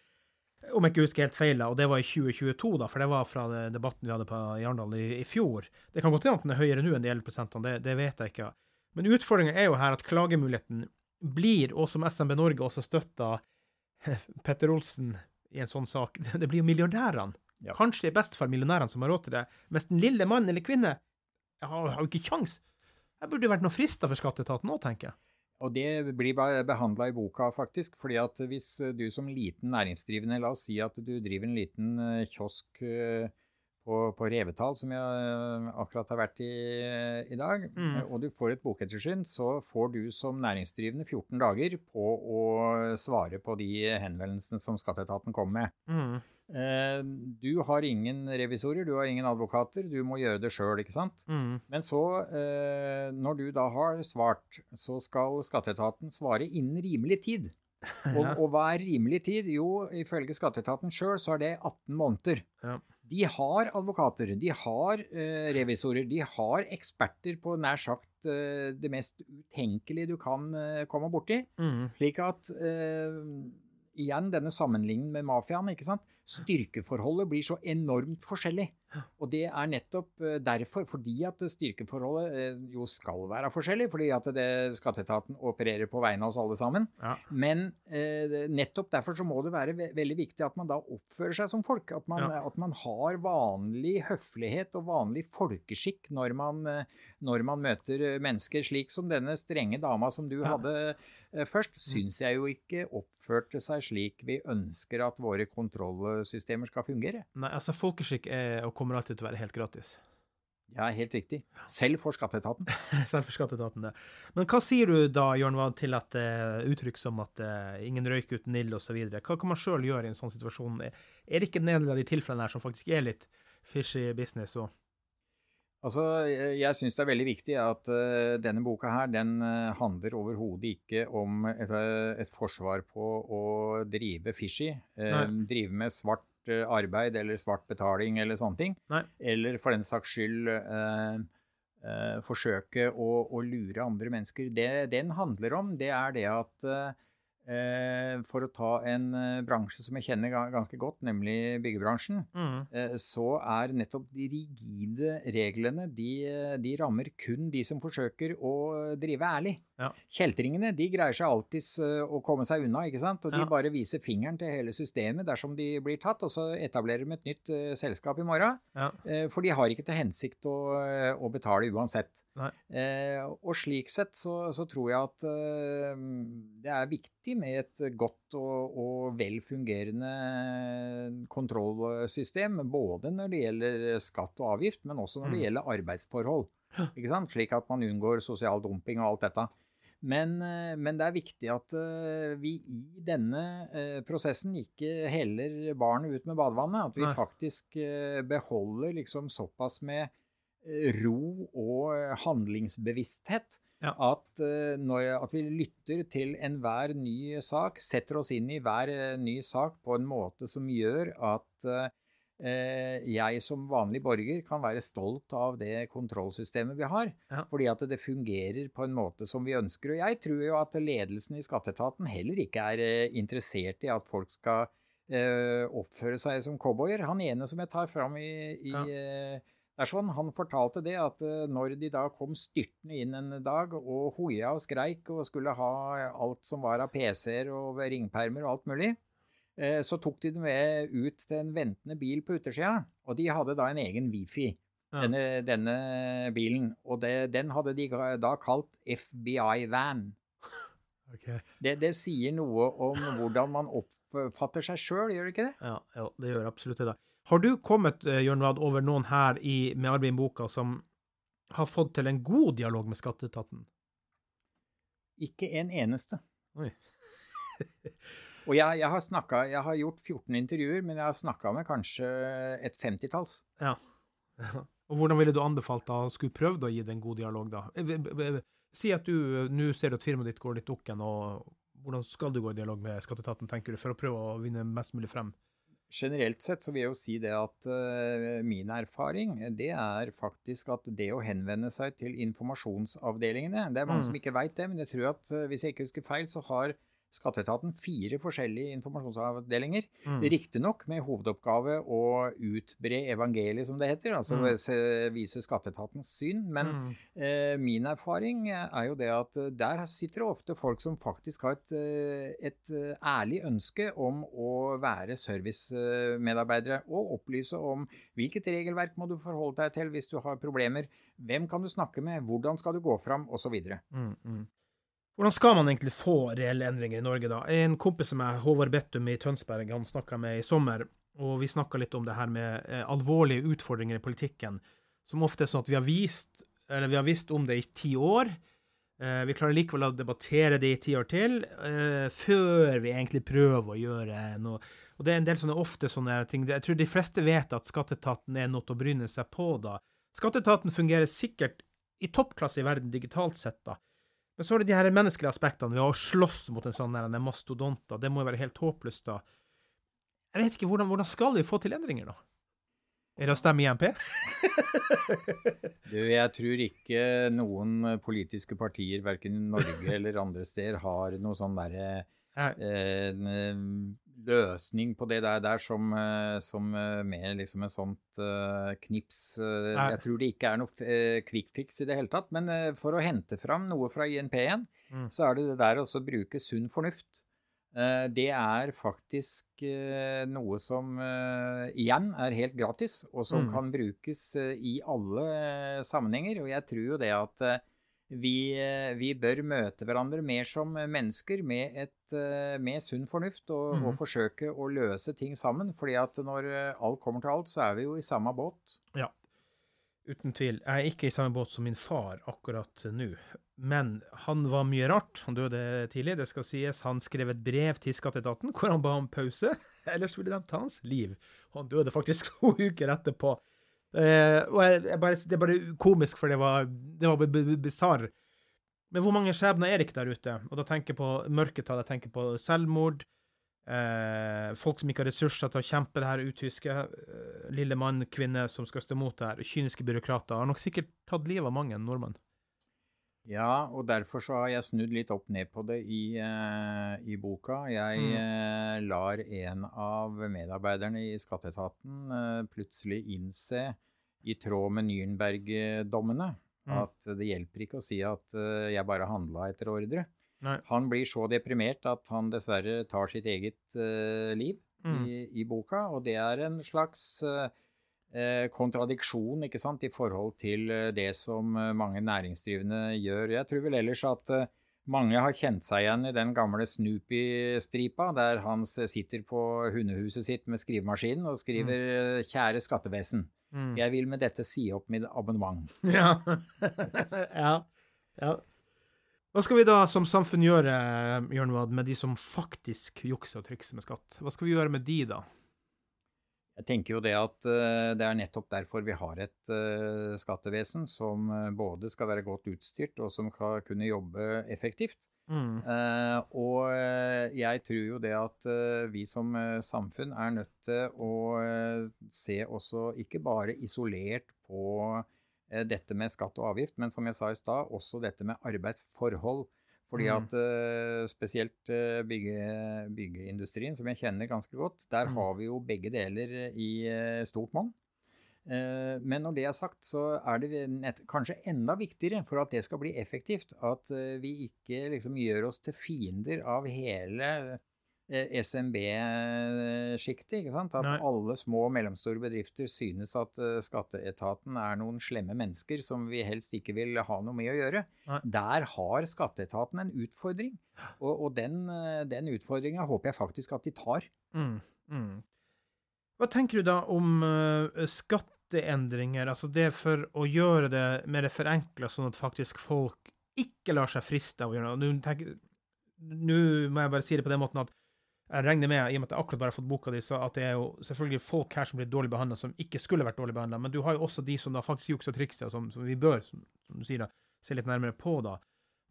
Om jeg ikke husker helt feil, og det var i 2022, da, for det var fra debatten vi hadde på Jarndal i, i fjor. Det kan godt hende at den er høyere nå enn de 11 prosentene, det, det vet jeg ikke. Men utfordringa er jo her at klagemuligheten blir, og som SMB Norge også støtta Petter Olsen i en sånn sak, det blir jo milliardærene. Ja. Kanskje i beste fall millionærene som har råd til det, mens den lille mann eller kvinne har, har jo ikke kjangs. Jeg burde jo vært noe frista for skatteetaten òg, tenker jeg. Og det blir behandla i boka, faktisk. fordi at hvis du som liten næringsdrivende, la oss si at du driver en liten eh, kiosk eh, på, på Revetal, som jeg eh, akkurat har vært i i dag, Mm. eh, og du får et bokettersyn, så får du som næringsdrivende 14 dager på å svare på de henvendelsene som skatteetaten kommer med. Mm. Eh, Du har ingen revisorer, du har ingen advokater, du må gjøre det sjøl, ikke sant? Mm. Men så, eh, når du da har svart, så skal skatteetaten svare innen rimelig tid. Og, Ja. og hva er rimelig tid? Jo, ifølge skatteetaten sjøl så er det 18 måneder. Ja. De har advokater, de har eh, revisorer, de har eksperter på nær sagt eh, det mest utenkelige du kan eh, komme borti. Mm. Slik at eh, igjen denne sammenligningen med mafiaen, ikke sant. Styrkeforholdet blir så enormt forskjellig. Og det er nettopp eh, derfor, fordi at styrkeforholdet eh, jo skal være forskjellig, fordi at det, skatteetaten opererer på vegne av oss alle sammen. Ja. Men eh, nettopp derfor så må det være ve veldig viktig at man da oppfører seg som folk. At man, Ja. at man har vanlig høflighet og vanlig folkeskikk når man, eh, når man møter mennesker, slik som denne strenge dama som du Ja. hadde eh, først, syns jeg jo ikke oppførte seg slik vi ønsker at våre kontrollsystemer skal fungere. Nei, altså folkeskikk er og kommer alltid til å være helt gratis. Ja, helt riktig. Selv for skatteetaten. Selv for skatteetaten, det. Men hva sier du da, Jørn, Wad, til at uh, uttrykk som at uh, ingen røyk uten ild osv.? Hva kan man sjøl gjøre i en sånn situasjon? Er det ikke en del av de tilfellene her som faktisk er litt fishy business? Og... Altså, jeg, syns det er veldig viktig at uh, denne boka her, den uh, handler overhodet ikke om et, eh, et forsvar på å drive fishy. Uh, drive med svart arbeid eller svart betaling eller sånne ting. Nei. Eller for den saks skyld forsøke å, å lure andre mennesker. Det den handler om, det er det at For å ta en eh, bransje som jeg kjenner ganske godt, nemlig byggebransjen, Mm. eh, så er nettopp de rigide reglene de, de rammer kun de som forsøker å drive ærlig. Ja. Kjeltringene de greier seg alltids eh, å komme seg unna, ikke sant? og de Ja. bare viser fingeren til hele systemet dersom de blir tatt, og så etablerer de et nytt uh, selskap i morgen. Ja. Uh, for de har ikke til hensikt å, å betale uansett. Eh, og slik sett så, så tror jeg at det er viktig med et godt og, og vel fungerende kontrollsystem, både når det gjelder skatt og avgift, men også når det Mm. gjelder arbeidsforhold. Slik at man unngår sosial dumping og alt dette. Men, eh, men det er viktig at eh, vi i denne eh, prosessen ikke heller barnet ut med badevannet. At vi Nei. faktisk eh, beholder liksom såpass med ro og handlingsbevissthet Ja. at, når, at vi lytter til enhver ny sak, setter oss inn i hver ny sak på en måte som gjør at jeg som vanlig borger kan være stolt av det kontrollsystemet vi har. Ja. Fordi at det fungerer på en måte som vi ønsker. Og jeg tror jo at ledelsen i skatteetaten heller ikke er eh, interessert i at folk skal eh, oppføre seg som cowboyer. Han ene som jeg tar fram i, i Ja. eh, er sånn, Han fortalte det at eh, når de da kom styrtende inn en dag og hoia og skreik og skulle ha alt som var av PC-er og ringpermer og alt mulig, eh, så tok de det med ut til en ventende bil på utersida, og de hadde da en egen wifi, Ja. denne, denne bilen. Og det, den hadde de da kalt FBI-van. Okay. Det, det sier noe om hvordan man oppfatter seg sjøl, gjør det ikke det? Ja, ja, det gjør absolutt det. Har du kommet, eh, Jørn Vad, over noen her i, med arbeid i boka som har fått til en god dialog med skatteetaten? Ikke en eneste. Oi. Og jeg, jeg har snakket, Jeg har gjort 14 intervjuer, men jeg har snakka med kanskje et femtitalls. Ja. Og hvordan ville du anbefalt da skulle prøvd å gi det en god dialog, da? Eh, v- v- Si at du eh, nå ser at firmaet ditt går litt dukken, og hvordan skal du gå i dialog med skatteetaten, tenker du, for å prøve å vinne mest mulig frem? Generelt sett så vil jeg jo si det at uh, min erfaring, det er faktisk at det å henvende seg til informasjonsavdelingene Det er mange Mm. som ikke veit det, men jeg tror at uh, hvis jeg ikke husker feil, så har Skatteetaten fire forskjellige informasjonsavdelinger. Mm. Riktignok med hovedoppgave å utbre evangeliet, som det heter. Altså Mm. vise skatteetatens syn. Men Mm. Eh, min erfaring er jo det at eh, der sitter det ofte folk som faktisk har et, eh, et eh, ærlig ønske om å være servicemedarbeidere og opplyse om hvilket regelverk må du forholde deg til hvis du har problemer, hvem kan du snakke med, hvordan skal du gå fram, osv. Mm, mm. Hvordan skal man egentlig få reelle endringer i Norge, da? En kompis som er Håvard Bettum i Tønsberg, han snakka med i sommer, og vi snakka litt om det her med eh, alvorlige utfordringer i politikken, som ofte er sånn at vi har vist, eller vi har visst om det i ti år. Eh, vi klarer likevel å debattere det i ti år til, eh, før vi egentlig prøver å gjøre noe. Og det er en del sånne ofte sånne ting. Jeg tror de fleste vet at skatteetaten er noe å bryne seg på, da. Skatteetaten fungerer sikkert i toppklasse i verden digitalt sett, da. Men så er det de her menneskelige aspektene ved å slåss mot en sånn en mastodont. da. Det må jo være helt håpløst, da. Jeg vet ikke, hvordan, hvordan skal vi få til endringer, da? Er det å stemme i MP? Du, jeg tror ikke noen politiske partier, verken i Norge eller andre steder, har noe sånn derre eh, løsning på det der, der som, eh, som eh, mer liksom en sånt uh, knips. Nei. jeg tror det ikke er noe quick fix i det hele tatt. Men for å hente fram noe fra INP-en, mm. så er det det der å bruke sunn fornuft. det er faktisk noe som igjen er helt gratis, og som mm. kan brukes i alle sammenhenger. Og jeg tror jo det at vi, eh, vi, bør møte hverandre mer som mennesker med, et, eh, med sunn fornuft og, mm. og, forsøke å løse ting sammen. fordi at når eh, alt kommer til alt, så er vi jo i samme båt. Ja, uten tvil. Jeg er ikke i samme båt som min far akkurat nå. Men han var mye rart. Han døde tidlig, det skal sies. Han skrev et brev til skatteetaten hvor han ba om pause. Ellers ville de ta hans liv. Han døde faktisk to uker etterpå. Uh, og jeg, jeg bare, Det er bare komisk, for det var, det var bisarr. Men hvor mange skjebner er det ikke der ute? Og da tenker jeg på mørketall, jeg tenker på selvmord. Uh, folk som ikke har ressurser til å kjempe det her utyske. Uh, lille mann, kvinne som skal stå imot det her. Kyniske byråkrater. Har nok sikkert tatt livet av mange nordmenn. Ja, og derfor så har jeg snudd litt opp ned på det i, uh, i boka. Jeg mm. uh, lar en av medarbeiderne i skatteetaten uh, plutselig innse, i tråd med Nürnberg-dommene, mm. at det hjelper ikke å si at jeg bare handla etter ordre. Nei. Han blir så deprimert at han dessverre tar sitt eget liv mm. i, i, boka, og det er en slags Eh, kontradiksjon ikke sant, i forhold til eh, det som eh, mange næringsdrivende gjør. Jeg tror vel ellers at mange har kjent seg igjen i den gamle Snoopy-stripa, der han sitter på hundehuset sitt med skrivemaskinen og skriver mm. 'Kjære skattevesen, mm. jeg vil med dette si opp mitt abonnement'. Ja. ja. ja. Hva skal vi da som samfunn gjøre Jørn med de som faktisk jukser og trikser med skatt? Hva skal vi gjøre med de, da? Jeg tenker jo det at uh, det er nettopp derfor vi har et uh, skattevesen som uh, både skal være godt utstyrt og som skal kunne jobbe effektivt. Mm. og jeg tror jo det at vi som samfunn er nødt til å se også ikke bare isolert på dette med skatt og avgift, men som jeg sa i stad, også dette med arbeidsforhold. Fordi mm. at uh, spesielt uh, bygge, byggeindustrien, som jeg kjenner ganske godt, der mm. har vi jo begge deler i uh, stort monn. men når det er sagt, så er det nett, kanskje enda viktigere for at det skal bli effektivt, at vi ikke liksom gjør oss til fiender av hele SMB-sjiktet. ikke sant? At Nei. alle små og mellomstore bedrifter synes at uh, skatteetaten er noen slemme mennesker som vi helst ikke vil ha noe med å gjøre. Nei. Der har skatteetaten en utfordring, og, og den, uh, den utfordringa håper jeg faktisk at de tar. Mm, mm. Hva tenker du da om uh, skatteendringer, altså det for å gjøre det mer forenkla, sånn at faktisk folk ikke lar seg friste av å gjøre noe? Nå må jeg bare si det på den måten at jeg regner med, i og med at jeg akkurat bare har fått boka di, at det er jo selvfølgelig folk her som blir dårlig behandla, som ikke skulle vært dårlig behandla, men du har jo også de som da faktisk jukser og trikser, som, som, vi bør, som, som, du sier, da, se litt nærmere på, da.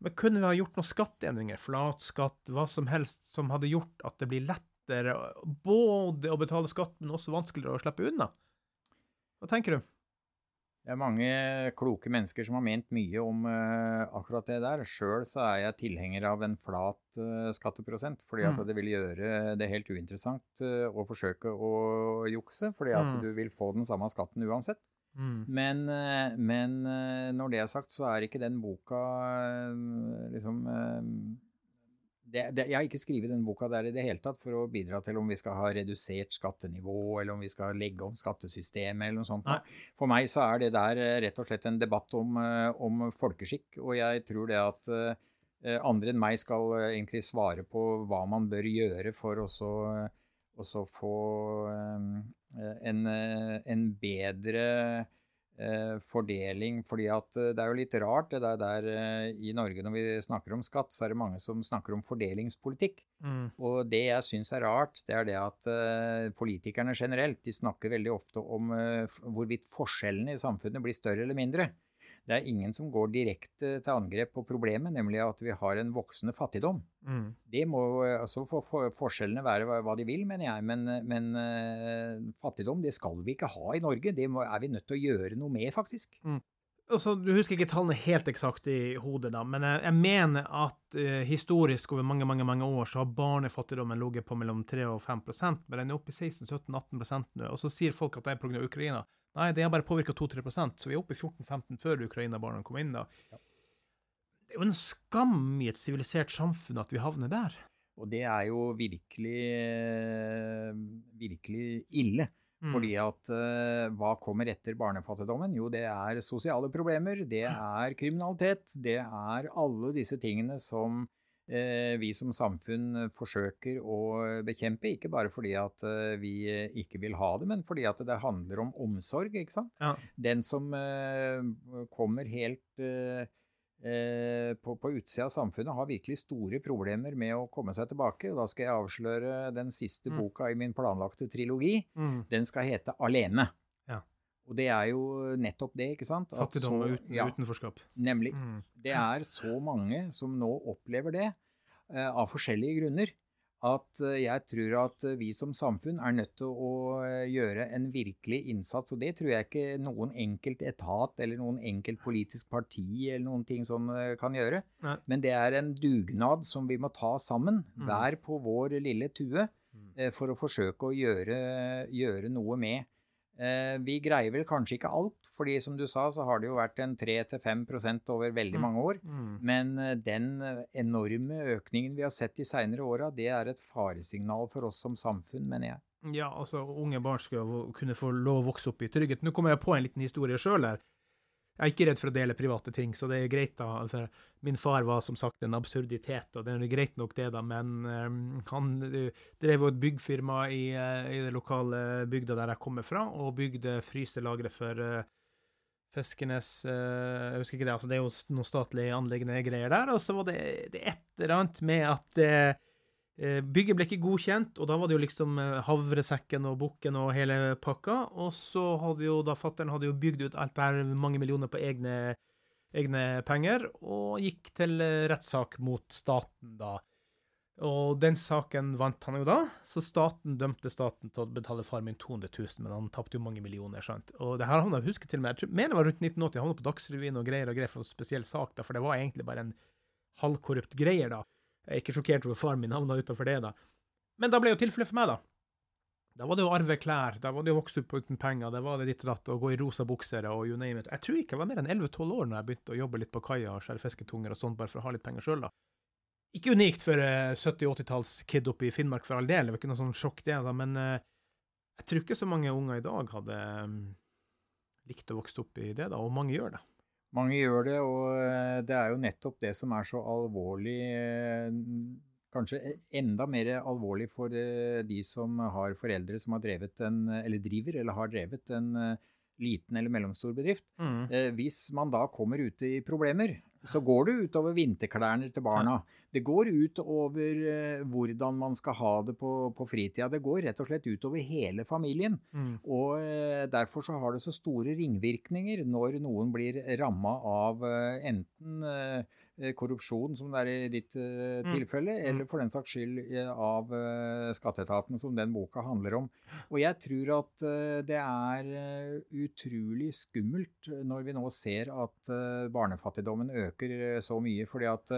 Men kunne vi ha gjort noen skatteendringer, flatskatt, hva som helst, som hadde gjort at det blir lettere både å betale skatt, men også vanskeligere å slippe unna? Hva tenker du? Det er mange kloke mennesker som har ment mye om uh, akkurat det der. Sjøl så er jeg tilhenger av en flat uh, skatteprosent, fordi at mm. det vil gjøre det helt uinteressant uh, å forsøke å jukse, fordi at mm. du vil få den samme skatten uansett. Mm. Men, men, når det er sagt, så er ikke den boka liksom det, det, jeg har ikke skrevet denne boka der i det hele tatt for å bidra til om vi skal ha redusert skattenivå, eller om vi skal legge om skattesystemet, eller noe sånt. Nei. For meg så er det der eh, rett og slett en debatt om, eh, om folkeskikk, og jeg tror det at uh, andre enn meg skal egentlig svare på hva man bør gjøre for å få en, en bedre eh, fordeling. fordi at eh, det er jo litt rart det der, der eh, i Norge når vi snakker om skatt, så er det mange som snakker om fordelingspolitikk. Mm. Og det jeg syns er rart, det er det at eh, politikerne generelt de snakker veldig ofte om eh, hvorvidt forskjellene i samfunnet blir større eller mindre. Det er ingen som går direkte til angrep på problemet, nemlig at vi har en voksende fattigdom. Mm. Det må altså for, for, forskjellene være hva, de vil, mener jeg, men, men uh, fattigdom det skal vi ikke ha i Norge. Det må, er vi nødt til å gjøre noe med, faktisk. Mm. Altså, Du husker ikke tallene helt eksakt i hodet, da, men jeg, jeg mener at uh, historisk over mange mange, mange år så har barnefattigdommen ligget på mellom 3 og 5% men den er oppe i 16-17-18% nå. Og så sier folk at det er pga. Ukraina. Nei, det har bare påvirka 2-3% så vi er oppe i 14-15 før Ukraina-barna kom inn. da. Ja. Det er jo en skam i et sivilisert samfunn at vi havner der. Og det er jo virkelig, eh, virkelig ille. Mm. Fordi at uh, hva kommer etter barnefattigdommen? Jo, det er sosiale problemer, det er kriminalitet, det er alle disse tingene som uh, vi som samfunn forsøker å bekjempe. Ikke bare fordi at uh, vi ikke vil ha det, men fordi at det handler om omsorg, ikke sant. Ja. Den som kommer helt Eh, på, på utsida av samfunnet har virkelig store problemer med å komme seg tilbake. og Da skal jeg avsløre den siste mm. boka i min planlagte trilogi. Mm. Den skal hete Alene. Ja. Og det er jo nettopp det, ikke sant? Fattigdom og uten, ja, utenforskap. Nemlig. Mm. Det er så mange som nå opplever det, uh, av forskjellige grunner at eh, jeg tror at eh, vi som samfunn er nødt til å eh, gjøre en virkelig innsats. Og det tror jeg ikke noen enkelt etat eller noen enkelt politisk parti eller noen ting sånn kan gjøre. Nei. Men det er en dugnad som vi må ta sammen, mm. hver på vår lille tue, mm. for å forsøke å gjøre, gjøre noe med vi greier vel kanskje ikke alt, fordi som du sa, så har det jo vært en 3-5 over veldig mm. mange år. Mm. Men eh, den enorme økningen vi har sett de seinere åra, det er et faresignal for oss som samfunn, mener jeg. Ja, altså unge barn skal kunne få lov å vokse opp i trygghet. Nå kommer jeg på en liten historie sjøl her. Jeg er ikke redd for å dele private ting, så det er greit. da. For min far var som sagt en absurditet, og det er greit nok, det, da. Men um, han uh, drev jo et byggfirma i, uh, i det lokale bygda der jeg kommer fra, og bygde fryselagre for uh, Fiskenes Jeg husker ikke det, altså det er jo noen statlige anliggende greier der. Og så var det, det et eller annet med at Eh, bygget ble ikke godkjent, og da var det jo liksom eh, havresekken og bukken og hele pakka. Og så hadde jo da fattern hadde bygd ut alt der mange millioner på egne, egne penger, og gikk til eh, rettssak mot staten da. Og den saken vant han jo da, så staten dømte staten til å betale far min 200 000, men han tapte jo mange millioner. sant? Og det her han husker til og med, jeg mener det var rundt 1980, han var på Dagsrevyen og greier og greier for en spesiell sak, da, for det var egentlig bare en halvkorrupt greier da. Jeg er ikke sjokkert over faren min havna utafor det, da. Men da ble jo tilfellet for meg, da. Da var det å arve klær, da var det å vokse opp uten penger, da var det ditt og datt, å gå i rosa bukser og you name it. Jeg tror ikke jeg var mer enn 11-12 år når jeg begynte å jobbe litt på kaia og skjære fisketunger og sånt, bare for å ha litt penger sjøl, da. Ikke unikt for uh, 70-80-talls-kid oppe i Finnmark, for all del, det var ikke noe sånn sjokk, det, da, men uh, jeg tror ikke så mange unger i dag hadde um, likt å vokse opp i det, da, og mange gjør det. Mange gjør det, og eh, det er jo nettopp det som er så alvorlig. Eh, kanskje e, enda mer alvorlig for eh, de som har foreldre som har drevet en, eller driver eller har drevet en liten eller mellomstor bedrift. Mm. Hvis man da kommer ute i problemer, så går det utover vinterklærne til barna. Det går ut over uh, hvordan man skal ha det på, på fritida. Det går rett og slett utover hele familien. Mm. Og uh, derfor så har det så store ringvirkninger når noen blir ramma av uh, enten Eh, korrupsjon, som det er i ditt uh, tilfelle, mm. eller for den saks skyld uh, av skatteetaten, som den boka handler om. Og jeg tror at det er utrolig skummelt når vi nå ser at barnefattigdommen øker så mye, fordi at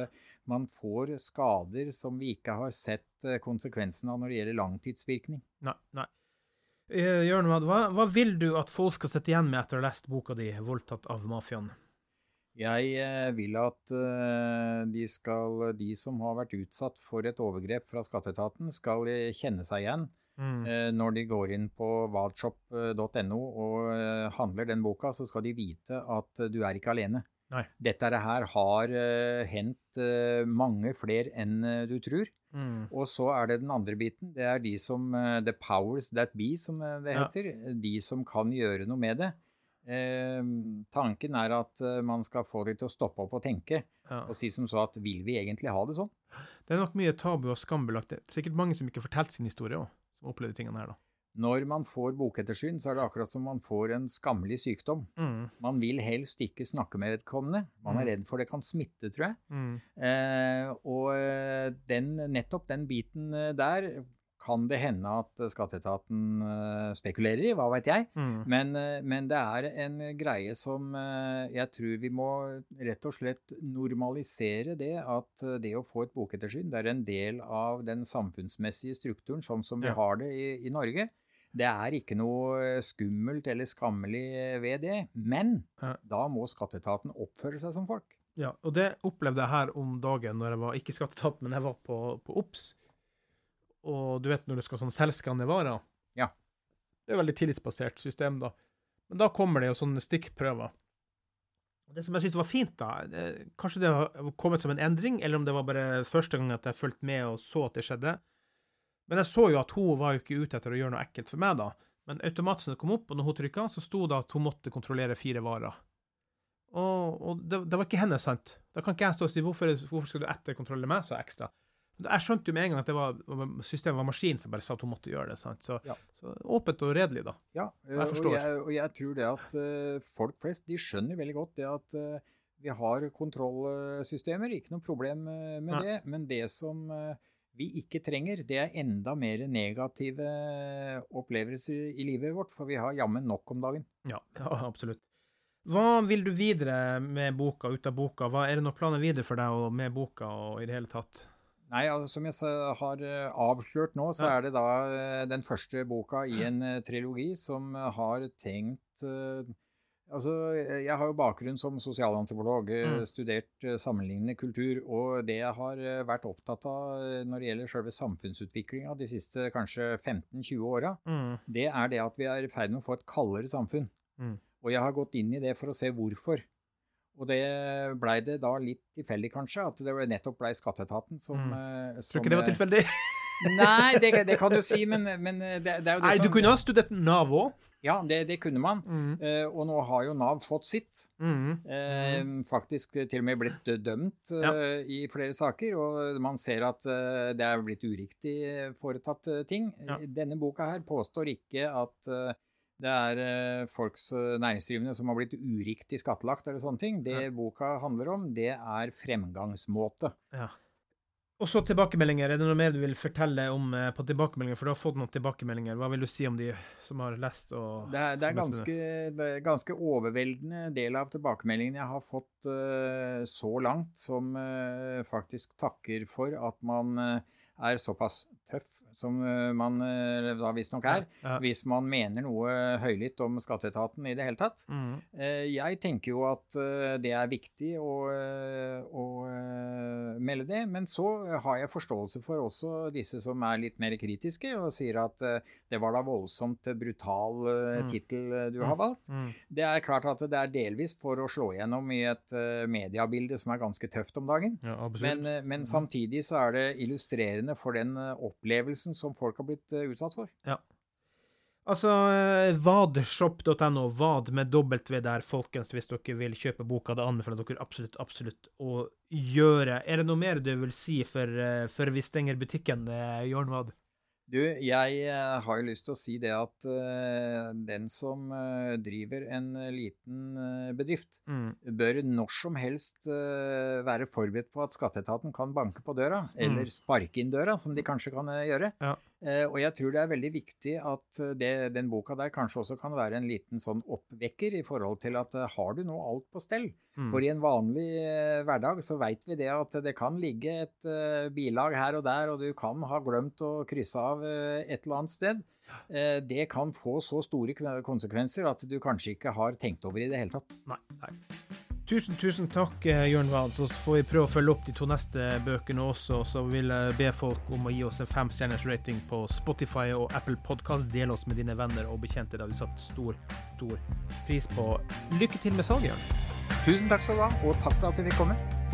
man får skader som vi ikke har sett konsekvensen av når det gjelder langtidsvirkning. Nei, nei. Jørn, hva, hva vil du at folk skal sitte igjen med etter å ha lest boka di 'Voldtatt av mafiaen'? Jeg eh, vil at eh, de, skal, de som har vært utsatt for et overgrep fra skatteetaten, skal eh, kjenne seg igjen mm. når de går inn på valshop.no og handler den boka. Så skal de vite at du er ikke alene. Nei. Dette her har hendt mange flere enn du tror. Mm. Og så er det den andre biten. Det er de som The powers that be, som det heter. Ja. De som kan gjøre noe med det. Eh, tanken er at eh, man skal få dem til å stoppe opp og tenke, ja. og si som så at vil vi egentlig ha det sånn? Det er nok mye tabu og skambelagt. Det er sikkert mange som ikke har fortalt sin historie òg, som opplevde tingene her, da. Når man får bokettersyn, så er det akkurat som man får en skammelig sykdom. Mm. Man vil helst ikke snakke med vedkommende. Man er mm. redd for det kan smitte, tror jeg. Mm. Eh, og eh, den, nettopp den biten der kan det hende at skatteetaten eh, spekulerer i, hva veit jeg. Mm. Men, eh, men det er en greie som eh, jeg tror vi må rett og slett normalisere det at det å få et bokettersyn, det er en del av den samfunnsmessige strukturen sånn som vi Ja. har det i, i Norge. Det er ikke noe skummelt eller skammelig ved det, men Ja. da må skatteetaten oppføre seg som folk. Ja, og det opplevde jeg her om dagen når jeg var ikke skatteetaten, men jeg var på, på OBS. Og du vet når du skal sånn selvskanne varer? Ja. Det er et veldig tillitsbasert system, da. Men da kommer det jo sånne stikkprøver. Det som jeg syntes var fint, da det, Kanskje det har kommet som en endring, eller om det var bare første gang at jeg fulgte med og så at det skjedde. Men jeg så jo at hun var jo ikke ute etter å gjøre noe ekkelt for meg, da. Men det kom opp, og når hun trykka, så sto det at hun måtte kontrollere fire varer. Og, og det, det var ikke henne, sant? Da kan ikke jeg stå og si hvorfor, hvorfor skal du etterkontrollere meg så ekstra? Jeg skjønte jo med en gang at det var, systemet var maskin som bare sa at hun måtte gjøre det. sant? Så, Ja. så åpent og redelig, da. Ja, Jeg eh, forstår. Og jeg, og jeg tror det at uh, folk flest de skjønner veldig godt det at uh, vi har kontrollsystemer. Ikke noe problem eh, med Nei. det. Men det som uh, vi ikke trenger, det er enda mer negative opplevelser i livet vårt. For vi har jammen nok om dagen. Ja, ja, absolutt. Hva vil du videre med boka, ut av boka? Hva, er det noen planer videre for deg og med boka og i det hele tatt? Nei, altså Som jeg har eh, avslørt nå, så er det da eh, den første boka i en eh, trilogi som har tenkt Altså, Jeg har jo bakgrunn som sosialantropolog, Mm. studert sammenlignende kultur. Og det jeg har vært opptatt av når det gjelder selve samfunnsutviklinga de siste kanskje 15-20 åra, Mm. det er det at vi er i ferd med å få et kaldere samfunn. Mm. Og jeg har gått inn i det for å se hvorfor. Og det blei det da litt tilfeldig, kanskje, at det nettopp blei skatteetaten som, Mm. eh, Tror som ikke det var eh, tilfeldig. Nei, det, det kan du si, men, men det, det er jo det Nei, som du kunne ha studert Nav òg. Ja, det, det kunne man. Mm. Uh, og nå har jo Nav fått sitt. Mm. Uh, faktisk til og med blitt eh, dømt uh, Ja. i flere saker. Og man ser at eh, det er blitt uriktig foretatt eh, ting. Ja. Denne boka her påstår ikke at eh, det er eh, folks eh, næringsdrivende som har blitt uriktig skattlagt eller sånne ting. Det Ja. boka handler om, det er fremgangsmåte. Ja. Og så tilbakemeldinger. Er det noe mer du vil fortelle om eh, på tilbakemeldinger? For du har fått noen tilbakemeldinger. Hva vil du si om de som har lest og Det er, det er ganske, det er ganske overveldende del av tilbakemeldingene jeg har fått uh, så langt, som uh, faktisk takker for at man uh, er såpass tøff som eh, man uh, da visstnok er, Ja. hvis man mener noe høylytt om skatteetaten i det hele tatt. Mm. Eh, jeg tenker jo at eh, det er viktig å, eh, å eh, melde det, men så har jeg forståelse for også disse som er litt mer kritiske og sier at eh, det var da voldsomt brutal Mm. tittel eh, du Mm. har valgt. Mm. Det er klart at det er delvis for å slå gjennom i et eh, mediebilde som er ganske tøft om dagen. Ja. Men, eh, men Mhm. samtidig så er det illustrerende for den eh, opplevelsen som folk har blitt eh, utsatt for. Ja. Altså, eh, vadshop.no, vad med W der, folkens, hvis dere vil kjøpe boka. Det anbefaler dere absolutt, absolutt å gjøre. Er det noe mer du vil si før, eh, vi stenger butikken, eh, Jørn Vad? Du, jeg eh, har jo lyst til å si det at uh, den som uh, driver en liten uh, bedrift, Mm. bør når som helst være forberedt på at skatteetaten kan banke på døra, Mm. eller sparke inn døra, som de kanskje kan gjøre. Ja. Eh, og jeg tror det er veldig viktig at eh, det, den boka der kanskje også kan være en liten sånn oppvekker i forhold til at eh, har du nå alt på stell? Mm. For i en vanlig hverdag så veit vi det at det kan ligge et bilag her og der, og du kan ha glemt å krysse av et eller annet sted. Eh, det kan få så store konsekvenser at du kanskje ikke har tenkt over i det hele tatt. Nei, nei. Tusen, tusen takk, eh, Jørn Vad. Så får vi prøve å følge opp de to neste bøkene også. Så vil jeg be folk om å gi oss en femstjerners rating på Spotify og Apple Podcast. Del oss med dine venner og bekjente. Det har vi satt stor, stor pris på. Lykke til med salget, Jørn. Tusen takk skal du ha, og takk for at du fikk komme.